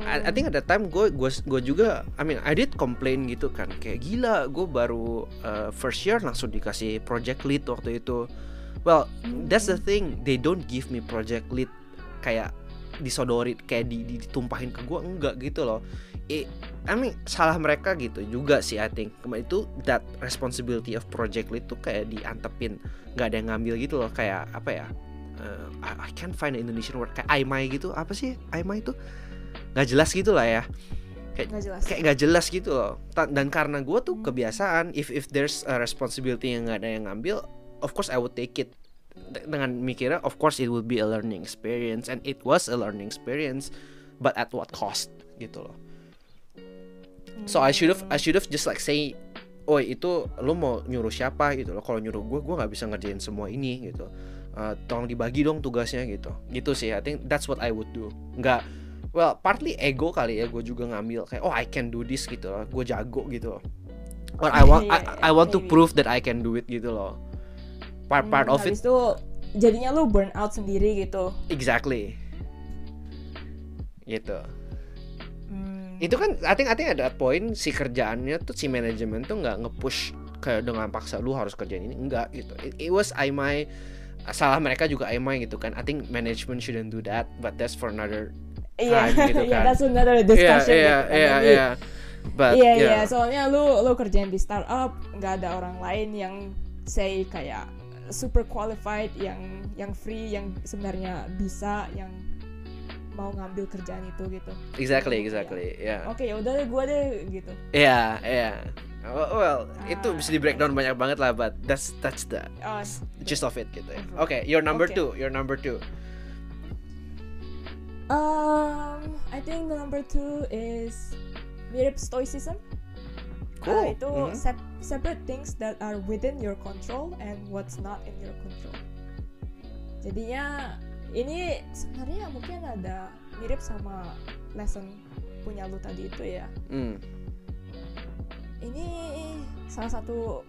I, I think at that time gue gue gue juga I mean I did complain gitu kan kayak gila gue baru uh, first year langsung dikasih project lead waktu itu well that's the thing they don't give me project lead kayak disodorin kayak di, di- ditumpahin ke gue enggak gitu loh I, I mean salah mereka gitu juga sih I think. Kemarin itu that responsibility of project lead tuh kayak diantepin. Nggak ada yang ngambil gitu loh kayak apa ya uh, I, I can't find an Indonesian word. Kayak aimai gitu apa sih aimai itu? Nggak jelas gitu lah ya. Nggak jelas. kayak nggak jelas gitu loh. Ta- dan karena gue tuh Hmm. kebiasaan if if there's a responsibility yang nggak ada yang ngambil of course I would take it. De- dengan mikirnya of course it will be a learning experience and it was a learning experience but at what cost gitu loh so I should have I should have just like say oh itu lo mau nyuruh siapa? Gitu loh. Kalau nyuruh gue gue nggak bisa ngerjain semua ini gitu. Eh, tolong dibagi dong tugasnya gitu. Gitu sih. I think that's what I would do. Nggak well partly ego kali ya. Gue juga ngambil kayak oh I can do this gitu loh. Gue jago gitu. Loh or I want Iya, I, I want to prove that I can do it gitu loh. Part part Hmm, of it. itu jadinya lu burn out sendiri gitu. exactly. Gitu. Itu kan I think I think ada point si kerjaannya tuh si manajemen tuh nggak nge-push kayak dengan paksa lu harus kerjain ini. Enggak gitu. It, it was I my salah mereka juga I my gitu kan. I think management shouldn't do that but that's for another Iya, time gitu iya, kan. that's another yeah discussion yeah gitu kan. yeah Jadi, yeah but Iya iya, yeah soalnya lu lu kerjain di startup, nggak ada orang lain yang say kayak super qualified, yang yang free, yang sebenarnya bisa, yang mau ngambil kerjaan itu gitu. exactly exactly yeah Oke ya udah deh gue deh gitu. yeah yeah well, well itu Ah, bisa di breakdown banyak banget lah but that's that's the Oh, gist of it gitu ya oke your number Oke. two your number two um, I think the number two is mirip stoicism. Cool. Uh, itu Mhm. sep- separate things that are within your control and what's not in your control. Jadinya ini sebenarnya mungkin ada mirip sama lesson punya lu tadi itu ya. hmm. Ini salah satu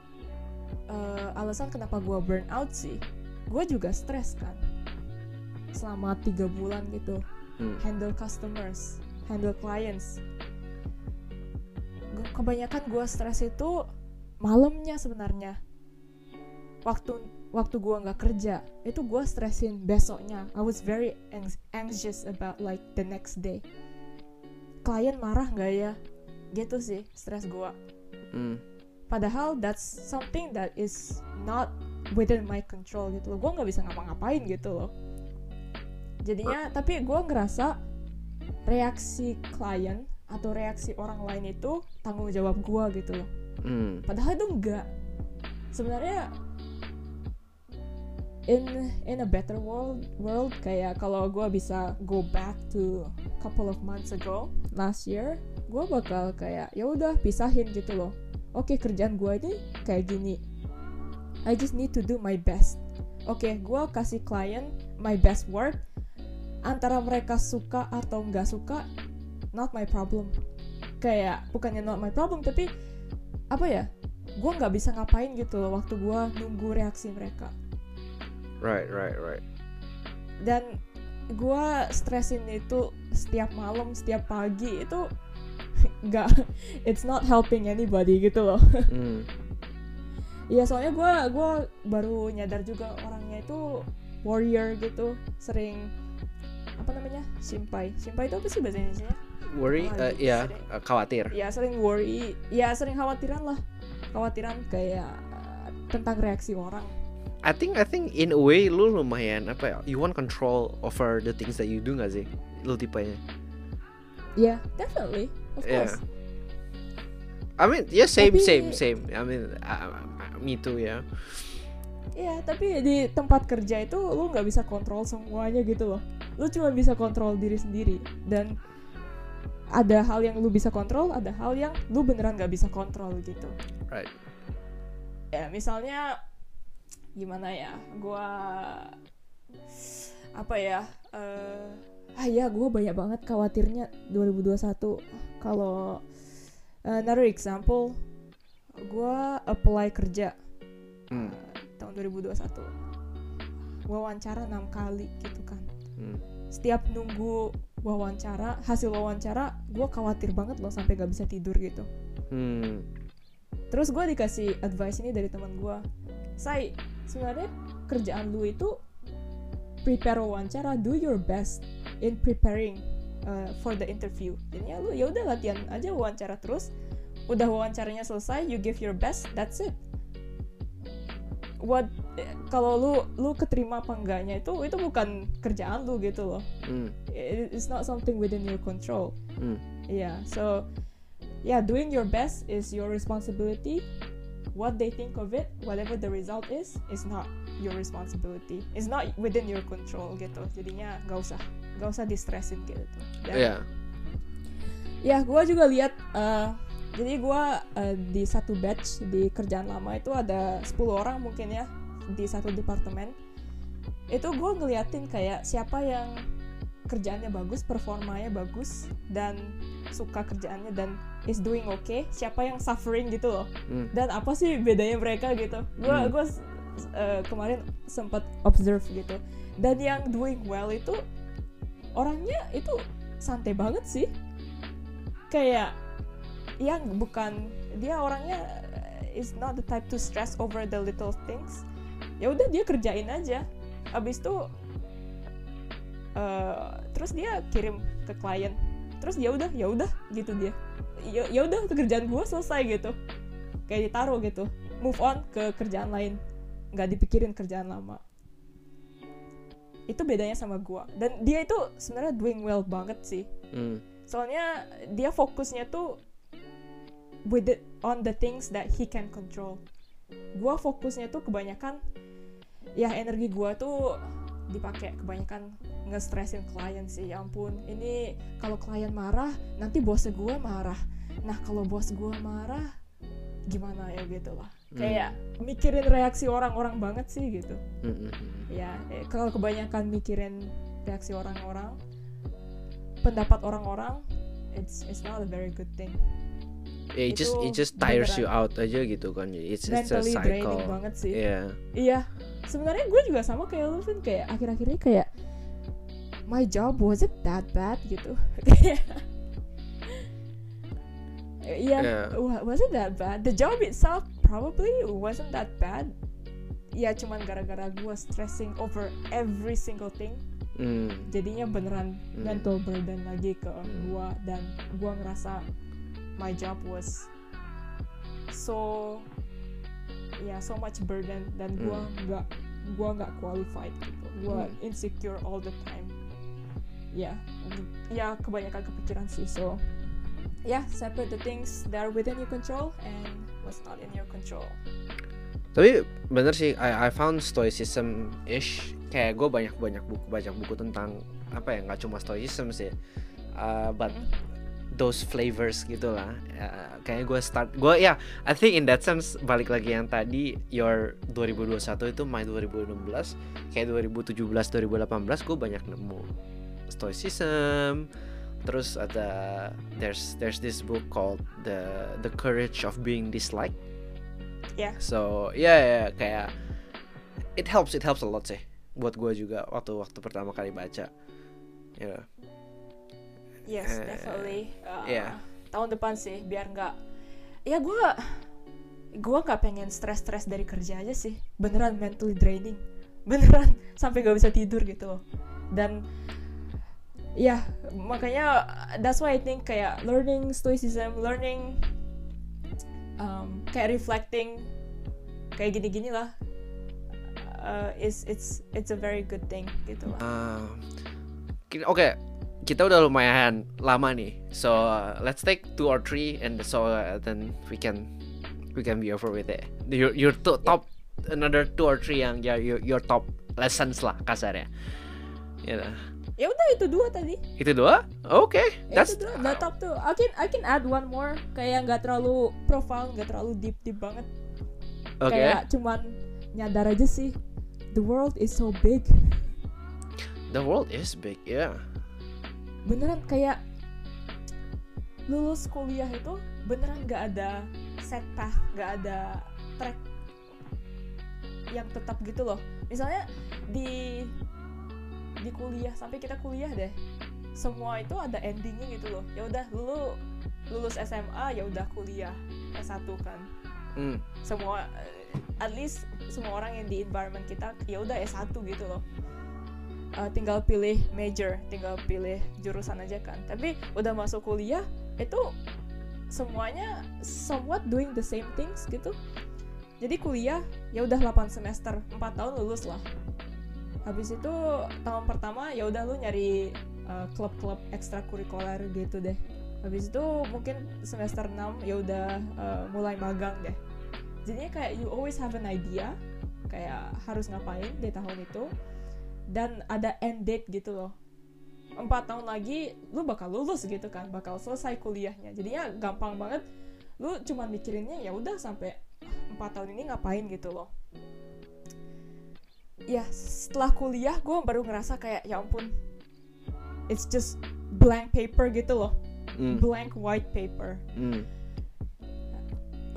uh, alasan kenapa gua burn out sih. Gue juga stres kan selama tiga bulan gitu Hmm. handle customers, handle clients. Gua- Kebanyakan gue stres itu malamnya sebenarnya. Waktu waktu gue nggak kerja, itu gue stresin besoknya. I was very anx- anxious about like the next day. Klien marah nggak ya? Gitu sih stres gue. Hmm. Padahal that's something that is not within my control gitu loh. Gue nggak bisa ngapa-ngapain gitu loh. Jadinya, tapi gue ngerasa reaksi klien atau reaksi orang lain itu tanggung jawab gue gitu loh. Hmm. Padahal itu enggak. Sebenarnya in in a better world world kayak kalau gue bisa go back to couple of months ago last year, gue bakal kayak ya udah pisahin gitu loh. Oke kerjaan gue ini kayak gini. I just need to do my best. Oke, gue kasih klien my best work. Antara mereka suka atau nggak suka, not my problem. Kayak bukannya not my problem, tapi apa ya? Gue nggak bisa ngapain gitu loh waktu gue nunggu reaksi mereka. Right right right. Dan gue stresin itu setiap malam setiap pagi itu nggak it's not helping anybody gitu loh. Hmm. Iya soalnya gue gua baru nyadar juga orangnya itu warrior gitu sering apa namanya simpai. Simpai itu apa sih bahasa Indonesia worry Oh, uh, ya uh, khawatir. Ya sering worry ya sering khawatiran lah. Khawatiran kayak uh, tentang reaksi orang I think I think in a way lu lumayan apa ya you want control over the things that you do gak sih lu tipenya ya definitely of Yeah. course I mean yeah same Tapi- same same I mean uh, me too ya Iya, tapi di tempat kerja itu lu nggak bisa kontrol semuanya gitu loh. Lu cuma bisa kontrol diri sendiri dan ada hal yang lu bisa kontrol, ada hal yang lu beneran nggak bisa kontrol gitu. right Ya misalnya gimana ya, gua apa ya? eh ah ya, gua banyak banget khawatirnya 2021 kalau eh, another example, gua apply kerja hmm. tahun 2021 wawancara enam kali gitu kan Hmm. setiap nunggu wawancara hasil wawancara gue khawatir banget loh sampai gak bisa tidur gitu Hmm. terus gue dikasih advice ini dari teman gue say sebenarnya kerjaan lu itu prepare wawancara do your best in preparing uh, for the interview. Jadinya lu ya udah latihan aja wawancara terus. Udah wawancaranya selesai you give your best that's it. What kalau lu lu keterima apa enggaknya itu itu bukan kerjaan lu gitu loh. It- it's not something within your control. Hmm. yeah so yeah doing your best is your responsibility what they think of it whatever the result is is not your responsibility. It's not within your control gitu. Jadinya gak usah gak usah distressin gitu. Dan- yeah ya gue juga lihat eh, jadi gue eh, di satu batch di kerjaan lama itu ada 10 orang mungkin ya di satu departemen. Itu gue ngeliatin kayak siapa yang kerjaannya bagus performanya bagus dan suka kerjaannya dan is doing okay. Siapa yang suffering gitu loh. Hmm. dan apa sih bedanya mereka gitu? Gue Hmm. gue eh, kemarin sempat observe gitu. Dan yang doing well itu orangnya itu santai banget sih. Kayak yang bukan dia orangnya eh, is not the type to stress over the little things. Ya udah dia kerjain aja. Abis itu eh, terus dia kirim ke klien. Terus ya udah ya udah gitu dia. Ya ya udah kerjaan gue selesai gitu. Kayak ditaruh gitu. Move on ke kerjaan lain. Nggak dipikirin kerjaan lama. Itu bedanya sama gua. Dan dia itu sebenarnya doing well banget sih. Hmm. soalnya dia fokusnya tuh with it on the things that he can control. Gua fokusnya tuh kebanyakan ya energi gua tuh dipakai. Kebanyakan nge-stressin klien sih ya ampun. Ini kalau klien marah nanti bosnya gua marah. Nah kalau bos gua marah gimana ya gitu lah. Kayak mikirin reaksi orang-orang banget sih gitu. Hmm, hmm, hmm. ya eh, kalau kebanyakan mikirin reaksi orang-orang pendapat orang-orang it's it's not a very good thing Yeah, it just it just tires you beneran. out aja gitu kan. It's it's a cycle. banget sih Yeah. iya sebenarnya gue juga sama kayak lu Vin kayak akhir-akhirnya kayak my job was it that bad gitu Iya, Yeah. wa- wasn't that bad. The job itself probably wasn't that bad. Ya cuman gara-gara gue stressing over every single thing Hmm. jadinya beneran Hmm. mental burden lagi ke Hmm. gua dan gua ngerasa my job was so ya so much burden dan gua Hmm. nggak gua nggak qualified gitu gua Hmm. insecure all the time ya ya kebanyakan kepikiran sih so ya separate the things that are within your control and what's not in your control Tapi bener sih, I, I found stoicism ish. Kayak gue banyak banyak buku banyak buku tentang apa ya nggak cuma stoicism sih, uh, but Mm. Those flavors gitu lah. Uh, kayaknya gue start, gue ya, I think in that sense balik lagi yang tadi your 2021 itu my 2016, kayak 2017 2018 gue banyak nemu stoicism. Terus ada there's there's this book called the the courage of being disliked. Yeah. So yeah, yeah, kayak it helps, it helps a lot sih. buat gue juga waktu waktu pertama kali baca ya yes Eh, definitely. Uh, iya. tahun depan sih biar nggak ya gue gue nggak pengen stres-stres dari kerja aja sih. Beneran mentally draining. Beneran sampai gak bisa tidur gitu loh. Dan ya makanya that's why I think kayak learning stoicism learning um, kayak reflecting kayak gini-gini lah. Uh, is it's it's a very good thing gitu lah. Ah, ki- Oke, kita udah lumayan lama nih. So let's take two or three, and so uh, then we can we can be over with it. Your your to- top another two or three yang ya your, your top lessons lah kasarnya. Ya, ya udah itu dua tadi itu dua. Oke, Ya, that's itu tuh, the top tuh. I can I can add one more kayak nggak terlalu profound, nggak terlalu deep deep banget. oke. Kayak cuman nyadar aja sih, the world is so big. The world is big, yeah. Beneran kayak lulus kuliah itu beneran nggak ada set path, nggak ada track yang tetap gitu loh. Misalnya di di kuliah sampai kita kuliah deh, semua itu ada endingnya gitu loh. Ya udah lu lulus SMA ya udah kuliah S1 kan. Hmm. semua eh, at least semua orang yang di environment kita ya udah S1 gitu loh Eh, tinggal pilih major tinggal pilih jurusan aja kan. Tapi udah masuk kuliah itu semuanya somewhat doing the same things gitu. Jadi kuliah ya udah 8 semester 4 tahun lulus lah. Habis itu tahun pertama ya udah lu nyari eh, klub-klub ekstrakurikuler gitu deh. Habis itu mungkin semester 6 ya udah eh, mulai magang deh. Jadinya kayak you always have an idea kayak harus ngapain di tahun itu dan ada end date gitu loh. Empat tahun lagi lu bakal lulus gitu kan bakal selesai kuliahnya. Jadinya gampang banget lu cuma mikirinnya ya udah sampai empat tahun ini ngapain gitu loh. Ya setelah kuliah gue baru ngerasa kayak ya ampun it's just blank paper gitu loh. Hmm. blank white paper. Hmm.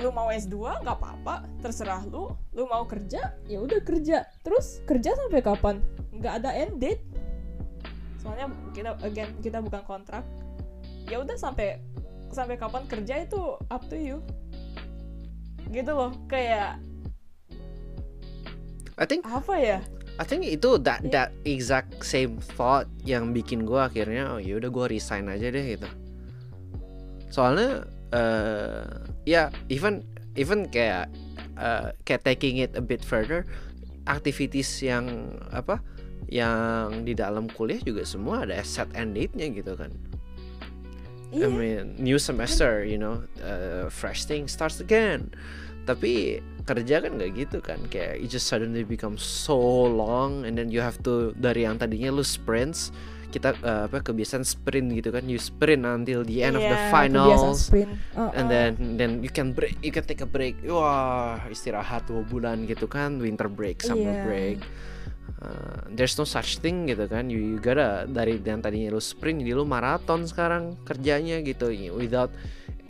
Lu mau S2 nggak apa-apa. Terserah lu. Lu mau kerja ya udah kerja. Terus kerja sampai kapan? Nggak ada end date. Soalnya kita again kita bukan kontrak. Ya udah sampai sampai kapan kerja itu up to you. Gitu loh kayak I think apa ya? I think itu that Iya. that exact same thought yang bikin gue akhirnya oh ya udah gue resign aja deh gitu. Soalnya eh ya even even kayak eh, kayak taking it a bit further activities yang apa yang di dalam kuliah juga semua ada set end date-nya gitu kan. I iya mean, new semester, you know, uh, fresh thing starts again. Tapi kerja kan nggak gitu kan, kayak it just suddenly become so long, and then you have to dari yang tadinya lu sprints, kita uh, apa kebiasaan sprint gitu kan, you sprint until the end of the Iya, finals, sprint. Uh-uh. and then then you can break, you can take a break, wah istirahat dua bulan gitu kan, winter break, summer Iya. break. Uh, there's no such thing gitu kan you, you gotta dari yang tadinya lu sprint jadi lu maraton sekarang kerjanya gitu without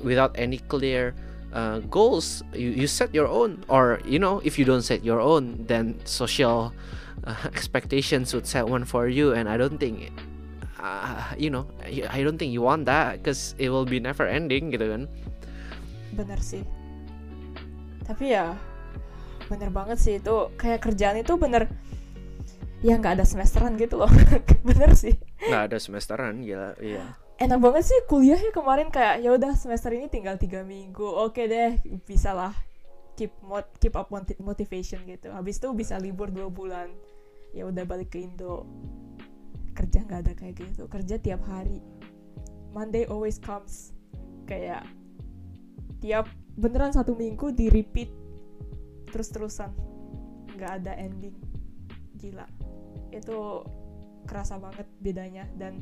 without any clear uh, goals you, you set your own or you know if you don't set your own then social uh, expectations would set one for you and I don't think uh, you know I don't think you want that because it will be never ending gitu kan. Bener sih. Tapi ya bener banget sih itu. Kayak kerjaan itu bener ya nggak ada semesteran gitu loh. Bener sih. Nggak ada semesteran gila iya. Enak banget sih kuliahnya kemarin kayak ya udah semester ini tinggal tiga minggu oke deh bisa lah keep mot keep up moti- motivation gitu. Habis itu bisa libur dua bulan ya udah balik ke Indo kerja nggak ada kayak gitu. Kerja tiap hari. Monday always comes. Kayak tiap beneran satu minggu di repeat terus terusan nggak ada ending. Gila. Itu kerasa banget bedanya. Dan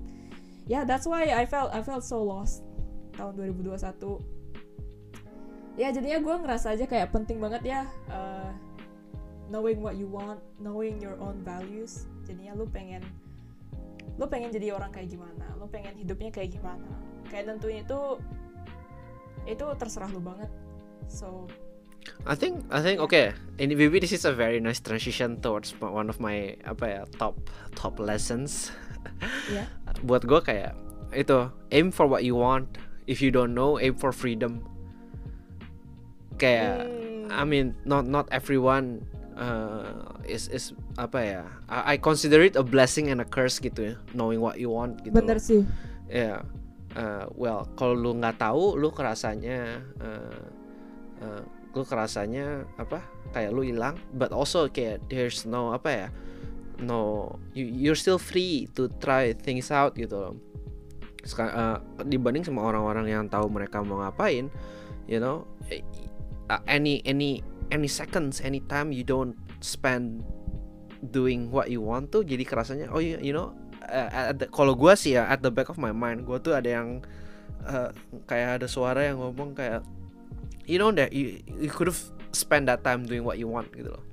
ya yeah, that's why I felt I felt so lost tahun 2021 ya jadinya gue ngerasa aja kayak penting banget ya uh, knowing what you want knowing your own values. Jadinya lu pengen lu pengen jadi orang kayak gimana lu pengen hidupnya kayak gimana kayak tentunya itu itu terserah lu banget so I think I think okay. Ini maybe this is a very nice transition towards one of my apa ya top top lessons. ya Buat gue kayak itu aim for what you want. If you don't know, aim for freedom. Kayak Hmm. I mean not not everyone uh, is is apa ya? I, I consider it a blessing and a curse gitu ya, knowing what you want gitu. bener sih Ya, uh, well, kalau lu nggak tahu, lu kerasanya, uh, uh, lu kerasanya apa? Kayak lu hilang, but also kayak there's no apa ya? No, you you're still free to try things out gitu loh. Uh, dibanding sama orang-orang yang tahu mereka mau ngapain, you know, any any any seconds, any time you don't spend doing what you want tuh, jadi kerasanya, oh you, you know, uh, at the- kalau gue sih ya at the back of my mind gue tuh ada yang uh, kayak ada suara yang ngomong kayak you know that you, you could have spend that time doing what you want gitu loh.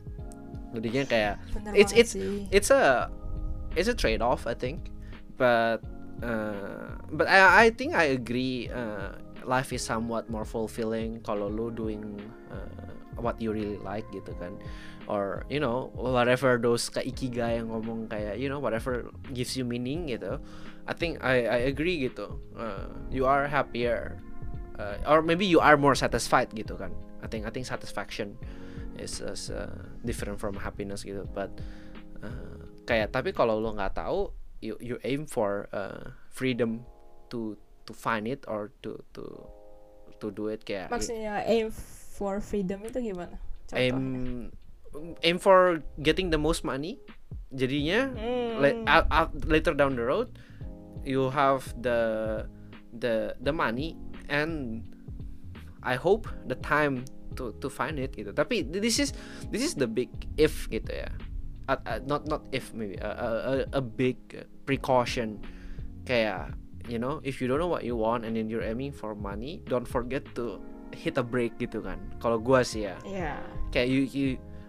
Jadinya kayak bener It's- it's- sih. it's a it's a trade off I think. But uh, but I I think I agree uh, life is somewhat more fulfilling kalau lu doing uh, what you really like gitu kan or you know whatever those kayak ikigai yang ngomong kayak you know whatever gives you meaning gitu. I think I I agree gitu. Uh, you are happier uh, or maybe you are more satisfied gitu kan. I think I think satisfaction is, is uh, different from happiness gitu. But uh, kayak tapi kalau lo nggak tahu you you aim for uh, freedom to to find it or to to to do it kayak maksudnya aim for freedom itu gimana? Contohnya. aim aim for getting the most money. Jadinya out- later down the road you have the the the money and I hope the time to to find it gitu. Tapi this is this is the big if gitu ya. Uh, uh, not not if maybe a, a, a- a big precaution. Kayak you know if you don't know what you want and then you're aiming for money don't forget to hit a break gitu kan. Kalau gua sih ya. Ya kayak you, you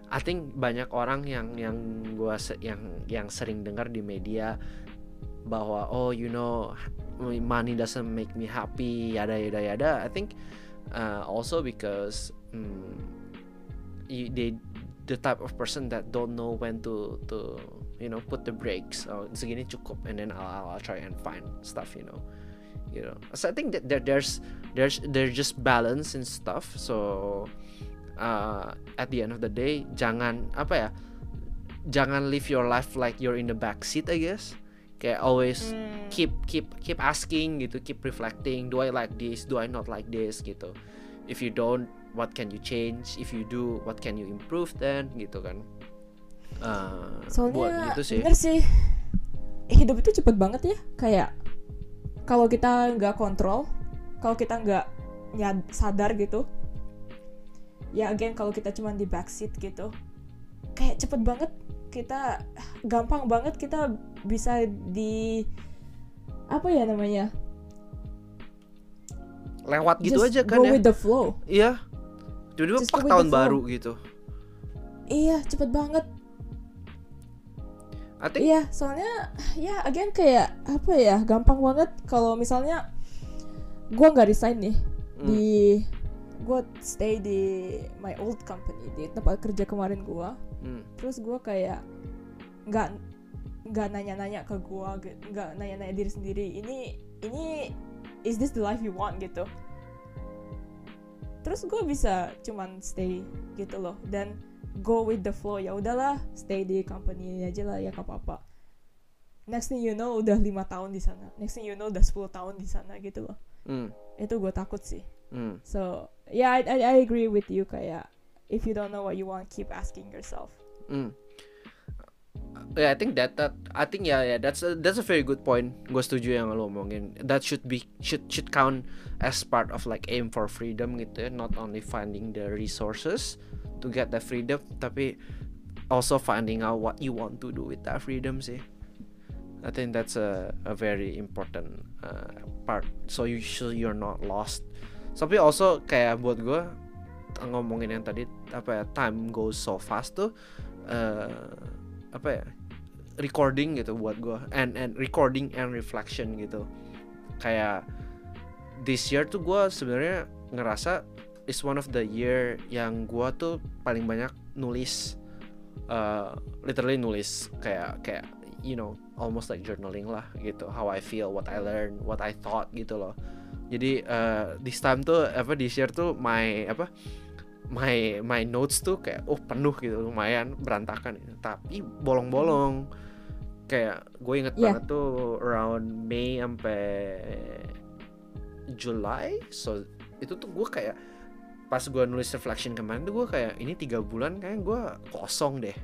I think banyak orang yang yang gua yang yang sering dengar di media bahwa oh you know money doesn't make me happy yada yada yada. I think uh, also because mm, you, they the type of person that don't know when to to you know put the brakes oh segini cukup and then I'll, I'll try and find stuff you know. You know so I think that there, there's there's there's just balance and stuff so uh, at the end of the day jangan apa ya jangan live your life like you're in the back seat I guess. Kayak always Hmm. keep keep keep asking gitu keep reflecting do I like this? Do I not like this? gitu. If you don't what can you change? If you do what can you improve then? Gitu kan. Uh, buat soalnya gitu sih. bener sih. Hidup itu cepet banget ya. Kayak kalau kita nggak kontrol kalau kita nggak sadar gitu ya again kalau kita cuman di backseat gitu kayak cepet banget kita gampang banget kita bisa di apa ya namanya? Lewat gitu Just aja kan go ya. with the flow. Iya. Tiba-tiba pak tahun baru gitu. Iya cepet banget. Think Iya, soalnya ya again kayak apa ya, gampang banget. Kalau misalnya gua nggak resign nih Hmm. di gua stay di my old company di tempat kerja kemarin gua. hmm, Terus gua kayak nggak nggak nanya-nanya ke gua, ge- nggak nanya-nanya diri sendiri. Ini ini is this the life you want gitu. Terus gua bisa cuman stay gitu loh dan go with the flow ya udahlah stay di company ini aja lah ya gak apa-apa next thing you know udah lima tahun di sana next thing you know udah 10 tahun di sana gitu loh hmm, itu gue takut sih hmm. so yeah I, I, I agree with you Kaya. if you don't know what you want keep asking yourself Hmm. Yeah, I think that that I think yeah yeah that's a, that's a very good point. Gue setuju yang lo omongin. That should be should should count as part of like aim for freedom gitu ya. Not only finding the resources to get the freedom, tapi also finding out what you want to do with that freedom sih. I think that's a a very important uh, part. So you so you're not lost. Tapi also kayak buat gue ngomongin yang tadi apa ya time goes so fast tuh eh, apa ya recording gitu buat gue and and recording and reflection gitu. Kayak this year tuh gue sebenarnya ngerasa is one of the year yang gua tuh paling banyak nulis uh, literally nulis. Kayak kayak you know almost like journaling lah gitu. How I feel what I learn what I thought gitu loh jadi uh, this time tuh apa di share tuh my apa my my notes tuh kayak oh penuh gitu lumayan berantakan gitu. tapi bolong-bolong kayak gue inget Yeah. banget tuh around Mei sampai July so itu tuh gue kayak pas gue nulis reflection kemarin tuh gue kayak ini tiga bulan kayak gue kosong deh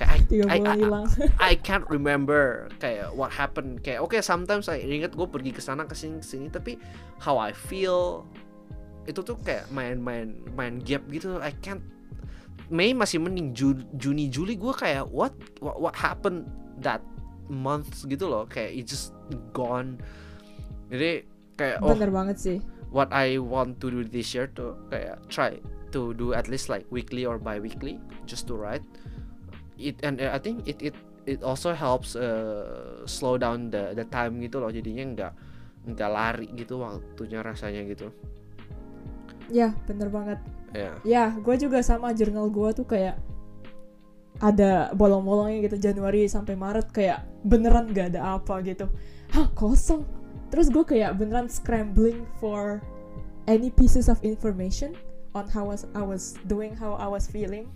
kayak I, I, I, I can't remember kayak what happened. Kayak oke sometimes I ingat gue pergi ke sana ke sini sini tapi how I feel itu tuh kayak main-main main gap gitu. I can't Mei masih mending Ju- Juni Juli gue kayak what, what what happened that month gitu loh. Kayak it just gone. Jadi kayak oh bener banget sih. what I want to do this year tuh kayak try to do at least like weekly or bi-weekly just to write it and uh, I think it it it also helps uh, slow down the the time gitu loh. Jadinya nggak nggak lari gitu waktunya rasanya gitu. Ya bener banget. Ya. Ya gue juga sama jurnal gue tuh kayak ada bolong-bolongnya gitu Januari sampai Maret kayak beneran gak ada apa gitu. Hah kosong. Terus gue kayak beneran scrambling for any pieces of information on how was I was doing how I was feeling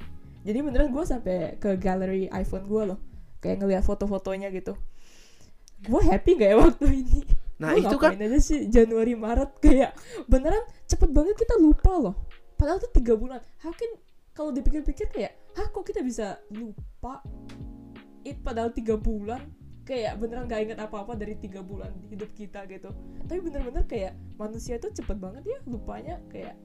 jadi beneran gue sampai ke galeri iPhone gue loh. Kayak ngeliat foto-fotonya gitu. Gue happy gak ya waktu ini? Nah Gua itu kan aja sih Januari Maret? Kayak beneran cepet banget kita lupa loh. Padahal tuh tiga bulan. How can kalau dipikir-pikir kayak hah kok kita bisa lupa it padahal tiga bulan? Kayak beneran gak inget apa-apa dari tiga bulan di hidup kita gitu. Tapi bener-bener kayak manusia tuh cepet banget ya lupanya. Kayak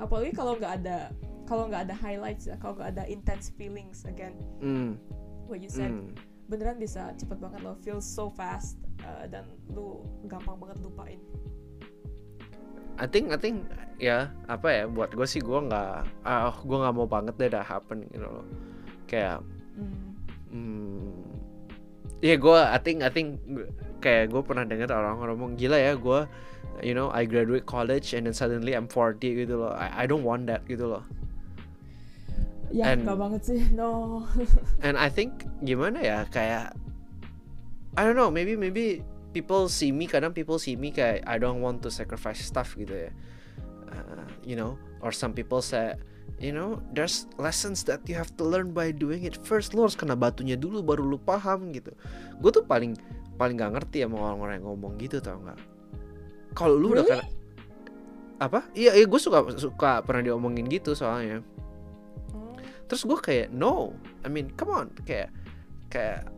apalagi kalau nggak ada kalau nggak ada highlights ya kalau nggak ada intense feelings again mm, what you said mm. beneran bisa cepet banget lo feel so fast uh, dan lu gampang banget lupain I think I think ya apa ya buat gue sih gue nggak ah gue nggak mau banget deh that happen gitu loh kayak Hmm. Hmm. Ya gue, I think, I think kayak gue pernah dengar orang ngomong gila ya gue, you know, I graduate college and then suddenly I'm 40 gitu loh. I, I don't want that gitu loh. Ya And- nggak banget sih no And I think gimana ya kayak, I don't know, maybe maybe people see me kadang people see me kayak I don't want to sacrifice stuff gitu ya. Uh, you know, or some people say, you know, there's lessons that you have to learn by doing it first. Lo harus kena batunya dulu baru lu paham gitu. Gue tuh paling paling gak ngerti sama orang-orang yang ngomong gitu tau nggak? Kalau lu udah Really? kena apa? Iya, iya gue suka suka pernah diomongin gitu soalnya. Terus gue kayak no, I mean come on, kayak kayak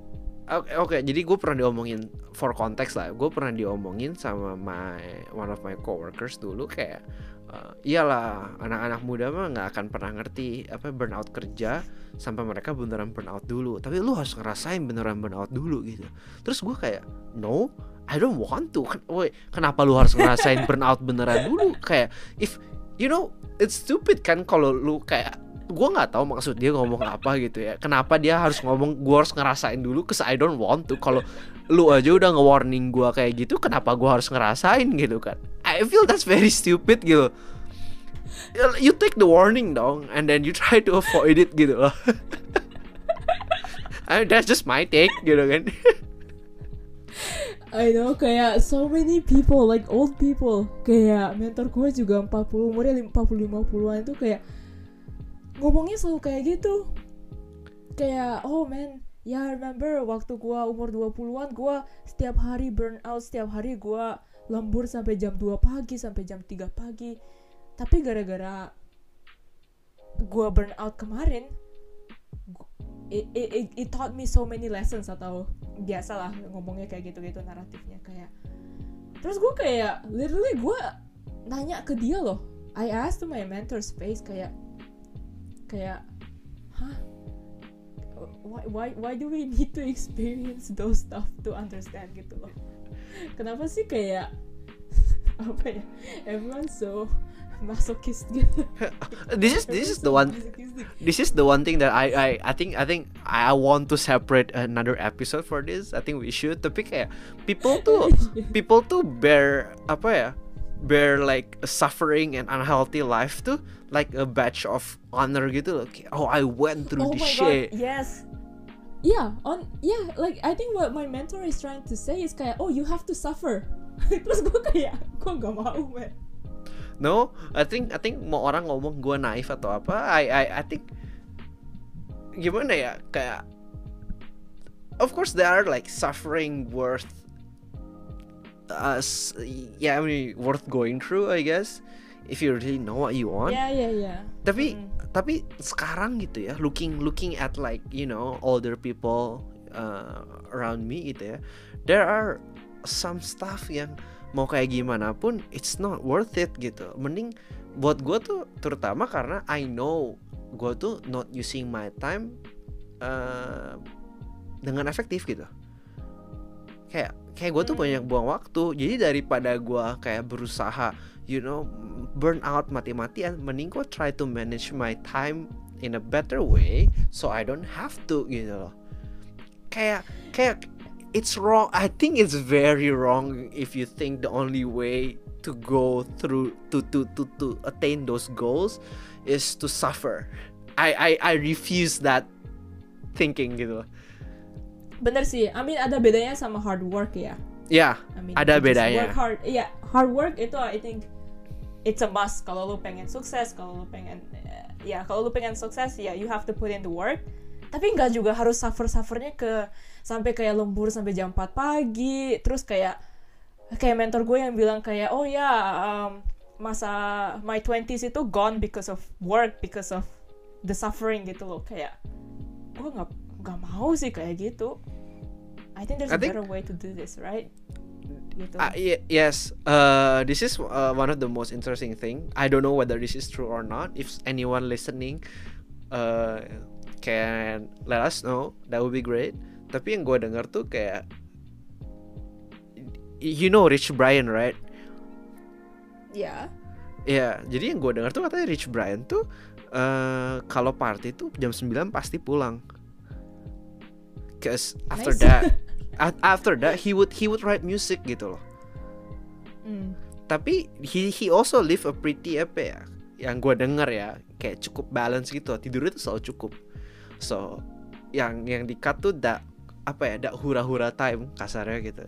oke oke, jadi gue pernah diomongin for context lah, gue pernah diomongin sama my one of my coworkers dulu kayak eh, iyalah anak-anak muda mah nggak akan pernah ngerti apa burnout kerja sampai mereka beneran burnout dulu, tapi lu harus ngerasain beneran burnout dulu gitu. Terus gue kayak no, I don't want to. Ken- Woi, kenapa lu harus ngerasain burnout beneran dulu? Kayak if you know it's stupid kan kalau lu kayak gue nggak tahu maksud dia ngomong apa gitu ya. Kenapa dia harus ngomong gue harus ngerasain dulu cause I don't want to kalau lu aja udah nge-warning gue kayak gitu kenapa gue harus ngerasain gitu kan? I feel that's very stupid gitu. You take the warning dong and then you try to avoid it gitu loh. I mean, that's just my take gitu kan. I know kayak so many people like old people kayak mentor gue juga 40 umurnya 40 50-an itu kayak ngomongnya selalu kayak gitu. Kayak oh man ya remember waktu gue umur 20-an gue setiap hari burn out setiap hari gue lembur sampai jam 2 pagi sampai jam 3 pagi. Tapi gara-gara gue burn out kemarin it, it, it, it taught me so many lessons atau biasalah ngomongnya kayak gitu-gitu naratifnya kayak terus gue kayak literally gue nanya ke dia loh. I asked to my mentor's face kayak kayak hah? Why why why do we need to experience those stuff to understand? gitu loh. Kenapa sih kayak apa ya everyone so masokis gitu? This is this is the one this is the one thing that I I I think I think I want to separate another episode for this. I think we should. Tapi kayak people tuh people tuh bear apa ya bear like a suffering and unhealthy life tuh like a badge of honor gitu loh. Kayak, oh, I went through oh this shit. god yes yeah on yeah like I think what my mentor is trying to say is kayak oh you have to suffer terus gue kayak gue gak mau man No, I think I think mau orang ngomong gue naif atau apa, I I I think gimana ya kayak of course there are like suffering worth us yeah I mean worth going through I guess if you really know what you want. yeah yeah yeah Tapi Mm. tapi sekarang gitu ya looking looking at like you know older people uh, around me gitu ya there are some stuff yang mau kayak gimana pun it's not worth it gitu mending buat gue tuh terutama karena I know gue tuh not using my time uh, dengan efektif gitu kayak kayak gue tuh banyak buang waktu. Jadi daripada gue kayak berusaha you know burn out mati-matian mending gue try to manage my time in a better way so I don't have to gitu loh. Kayak kayak it's wrong. I think it's very wrong if you think the only way to go through to to to to attain those goals is to suffer. I I I refuse that thinking gitu loh bener sih. I mean ada bedanya sama hard work ya. Ya I mean, Ada bedanya. Work hard, iya hard work itu I think it's a must. Kalau lu pengen sukses, kalau lu pengen eh, ya kalau lu pengen sukses ya you have to put in the work. Tapi nggak juga harus suffer-suffernya ke sampai kayak lembur sampai jam 4 pagi, terus kayak kayak mentor gue yang bilang kayak oh ya um, masa my 20s itu gone because of work, because of the suffering gitu loh. Kayak gue nggak nggak mau sih kayak gitu. I think there's I a think- better way to do this, right? Gitu. Uh, yes, uh, this is uh, one of the most interesting thing. I don't know whether this is true or not. If anyone listening uh, can let us know, that would be great. Tapi yang gue dengar tuh kayak, you know Rich Brian right? Ya. Ya, jadi yang gue dengar tuh katanya Rich Brian tuh uh, kalau party tuh jam 9 pasti pulang. Cause after Nice. that, after that he would he would write music gitu loh. Hmm. tapi he he also live a pretty apa ya yang gue denger ya kayak cukup balance gitu tidurnya tuh selalu cukup so yang yang di cut tuh that apa ya that hura-hura time kasarnya gitu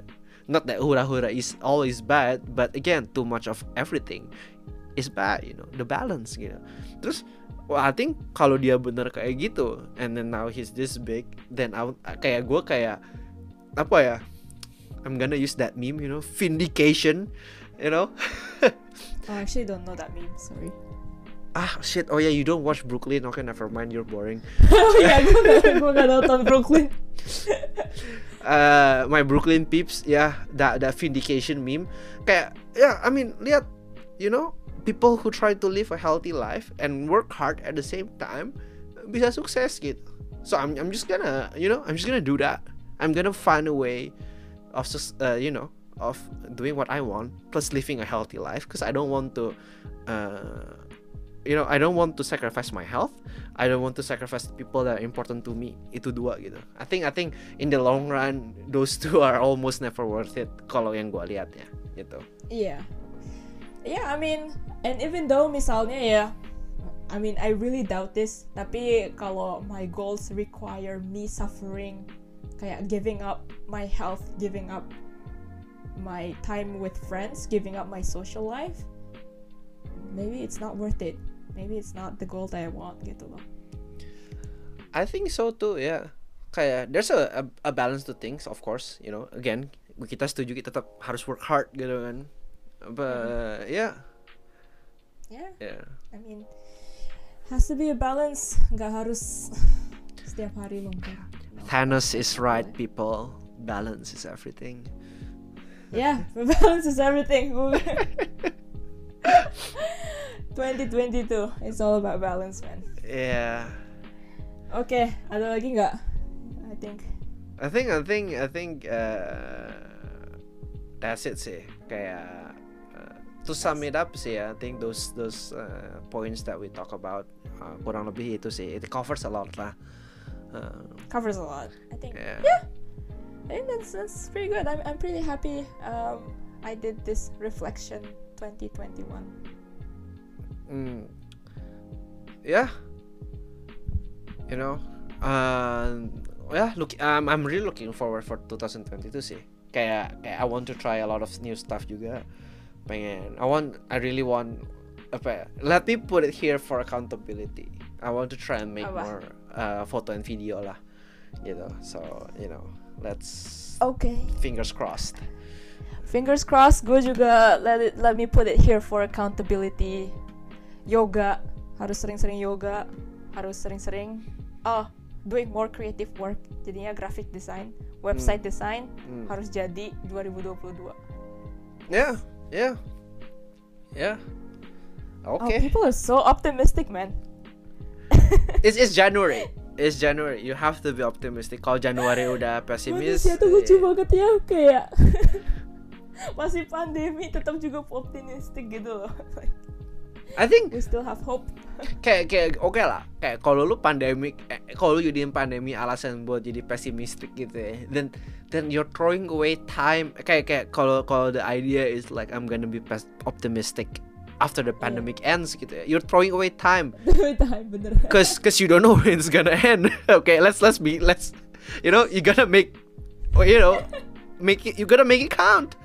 not that hura-hura is always bad but again too much of everything is bad you know the balance gitu terus well, I think kalau dia bener kayak gitu and then now he's this big then I, kayak gue kayak apa ya I'm gonna use that meme you know vindication you know? Oh, I actually don't know that meme. Sorry. ah shit. Oh yeah you don't watch Brooklyn? Okay never mind. You're boring. Oh iya, gue gak, nonton Brooklyn. uh, my Brooklyn peeps. Yeah that that vindication meme. Kayak yeah I mean lihat you know people who try to live a healthy life and work hard at the same time bisa sukses gitu. So I'm I'm just gonna you know I'm just gonna do that. I'm gonna find a way of uh, you know of doing what I want plus living a healthy life because I don't want to uh, you know I don't want to sacrifice my health. I don't want to sacrifice people that are important to me. Itu dua gitu. I think I think in the long run those two are almost never worth it kalau yang gue lihat ya gitu. Iya. Yeah, I mean, and even though misalnya ya, I mean, I really doubt this. Tapi kalau my goals require me suffering, kayak giving up my health, giving up my time with friends, giving up my social life, maybe it's not worth it. Maybe it's not the goal that I want gitu loh. I think so too ya kayak there's a, a a balance to things of course you know again kita setuju kita tetap harus work hard gitu kan but yeah Yeah, yeah I mean, has to be a balance. Nggak harus setiap hari. No. Thanos is right people balance is everything Yeah, balance is everything. 2022, it's all about balance, man. yeah Oke, ada lagi nggak? I think. I think I think I think uh, that's it sih kayak to sum it up sih I think those those uh, points that we talk about uh, kurang lebih itu sih it covers a lot lah uh, covers a lot. I think. yeah. I think that's that's pretty good. I'm I'm pretty happy. Um, I did this reflection 2021 mm, yeah you know uh, yeah look um, I'm really looking forward for 2022 sih kayak kayak I want to try a lot of new stuff juga pengen I want I really want apa ya, let me put it here for accountability I want to try and make Apa? more uh, foto and video lah gitu so you know let's Oke fingers crossed Fingers crossed, gue juga let it, let me put it here for accountability. Yoga, harus sering-sering yoga, harus sering-sering oh doing more creative work. Jadinya graphic design, website design Hmm. harus jadi 2022. yeah yeah. Yeah. Oh, okay people are so optimistic, man. it's, it's January. It's January. You have to be optimistic. Kalau Januari udah pesimis Manusia tuh lucu eh, banget ya, kayak masih pandemi tetap juga optimistic gitu loh. I think we still have hope. kayak kayak oke lah. Kayak kalau lu pandemik eh, kalau lu jadiin pandemi alasan buat jadi pesimistik gitu ya then then you're throwing away time. Kayak kayak kalau kalau the idea is like I'm gonna be optimistic after the pandemic ends gitu ya. You're throwing away time. Time bener. cause cause you don't know when it's gonna end. Okay let's let's be let's you know you gotta make you know make it you gotta make it count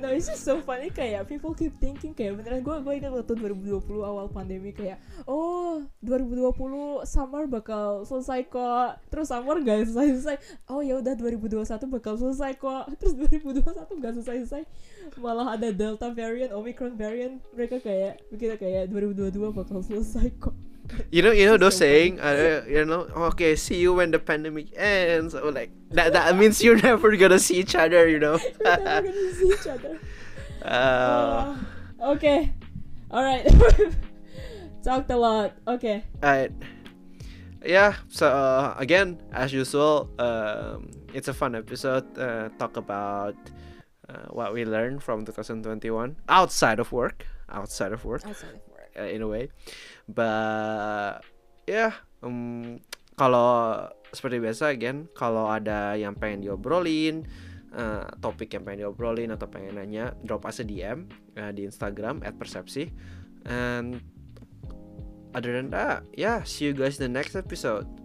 No, it's just so funny kayak people keep thinking kayak beneran gue gue ingat waktu 2020 awal pandemi kayak oh 2020 summer bakal selesai kok. Terus summer gak selesai selesai oh ya udah 2021 bakal selesai kok. Terus 2021 gak selesai selesai malah ada delta variant omicron variant. Mereka kayak begitu kayak 2022 bakal selesai kok you know you know those saying uh, you know okay see you when the pandemic ends or like that that means you're never gonna see each other you know? We're never gonna see each other. Uh, Oh, okay. Alright talked a lot. Okay. Alright. Yeah so uh, again as usual um, it's a fun episode uh, talk about uh, what we learned from 2021 outside of work outside of work. Outside of work uh, in a way. But yeah um, kalau seperti biasa again kalau ada yang pengen diobrolin uh, topik yang pengen diobrolin atau pengen nanya drop us a DM uh, di Instagram @persepsi. And other than that yeah see you guys in the next episode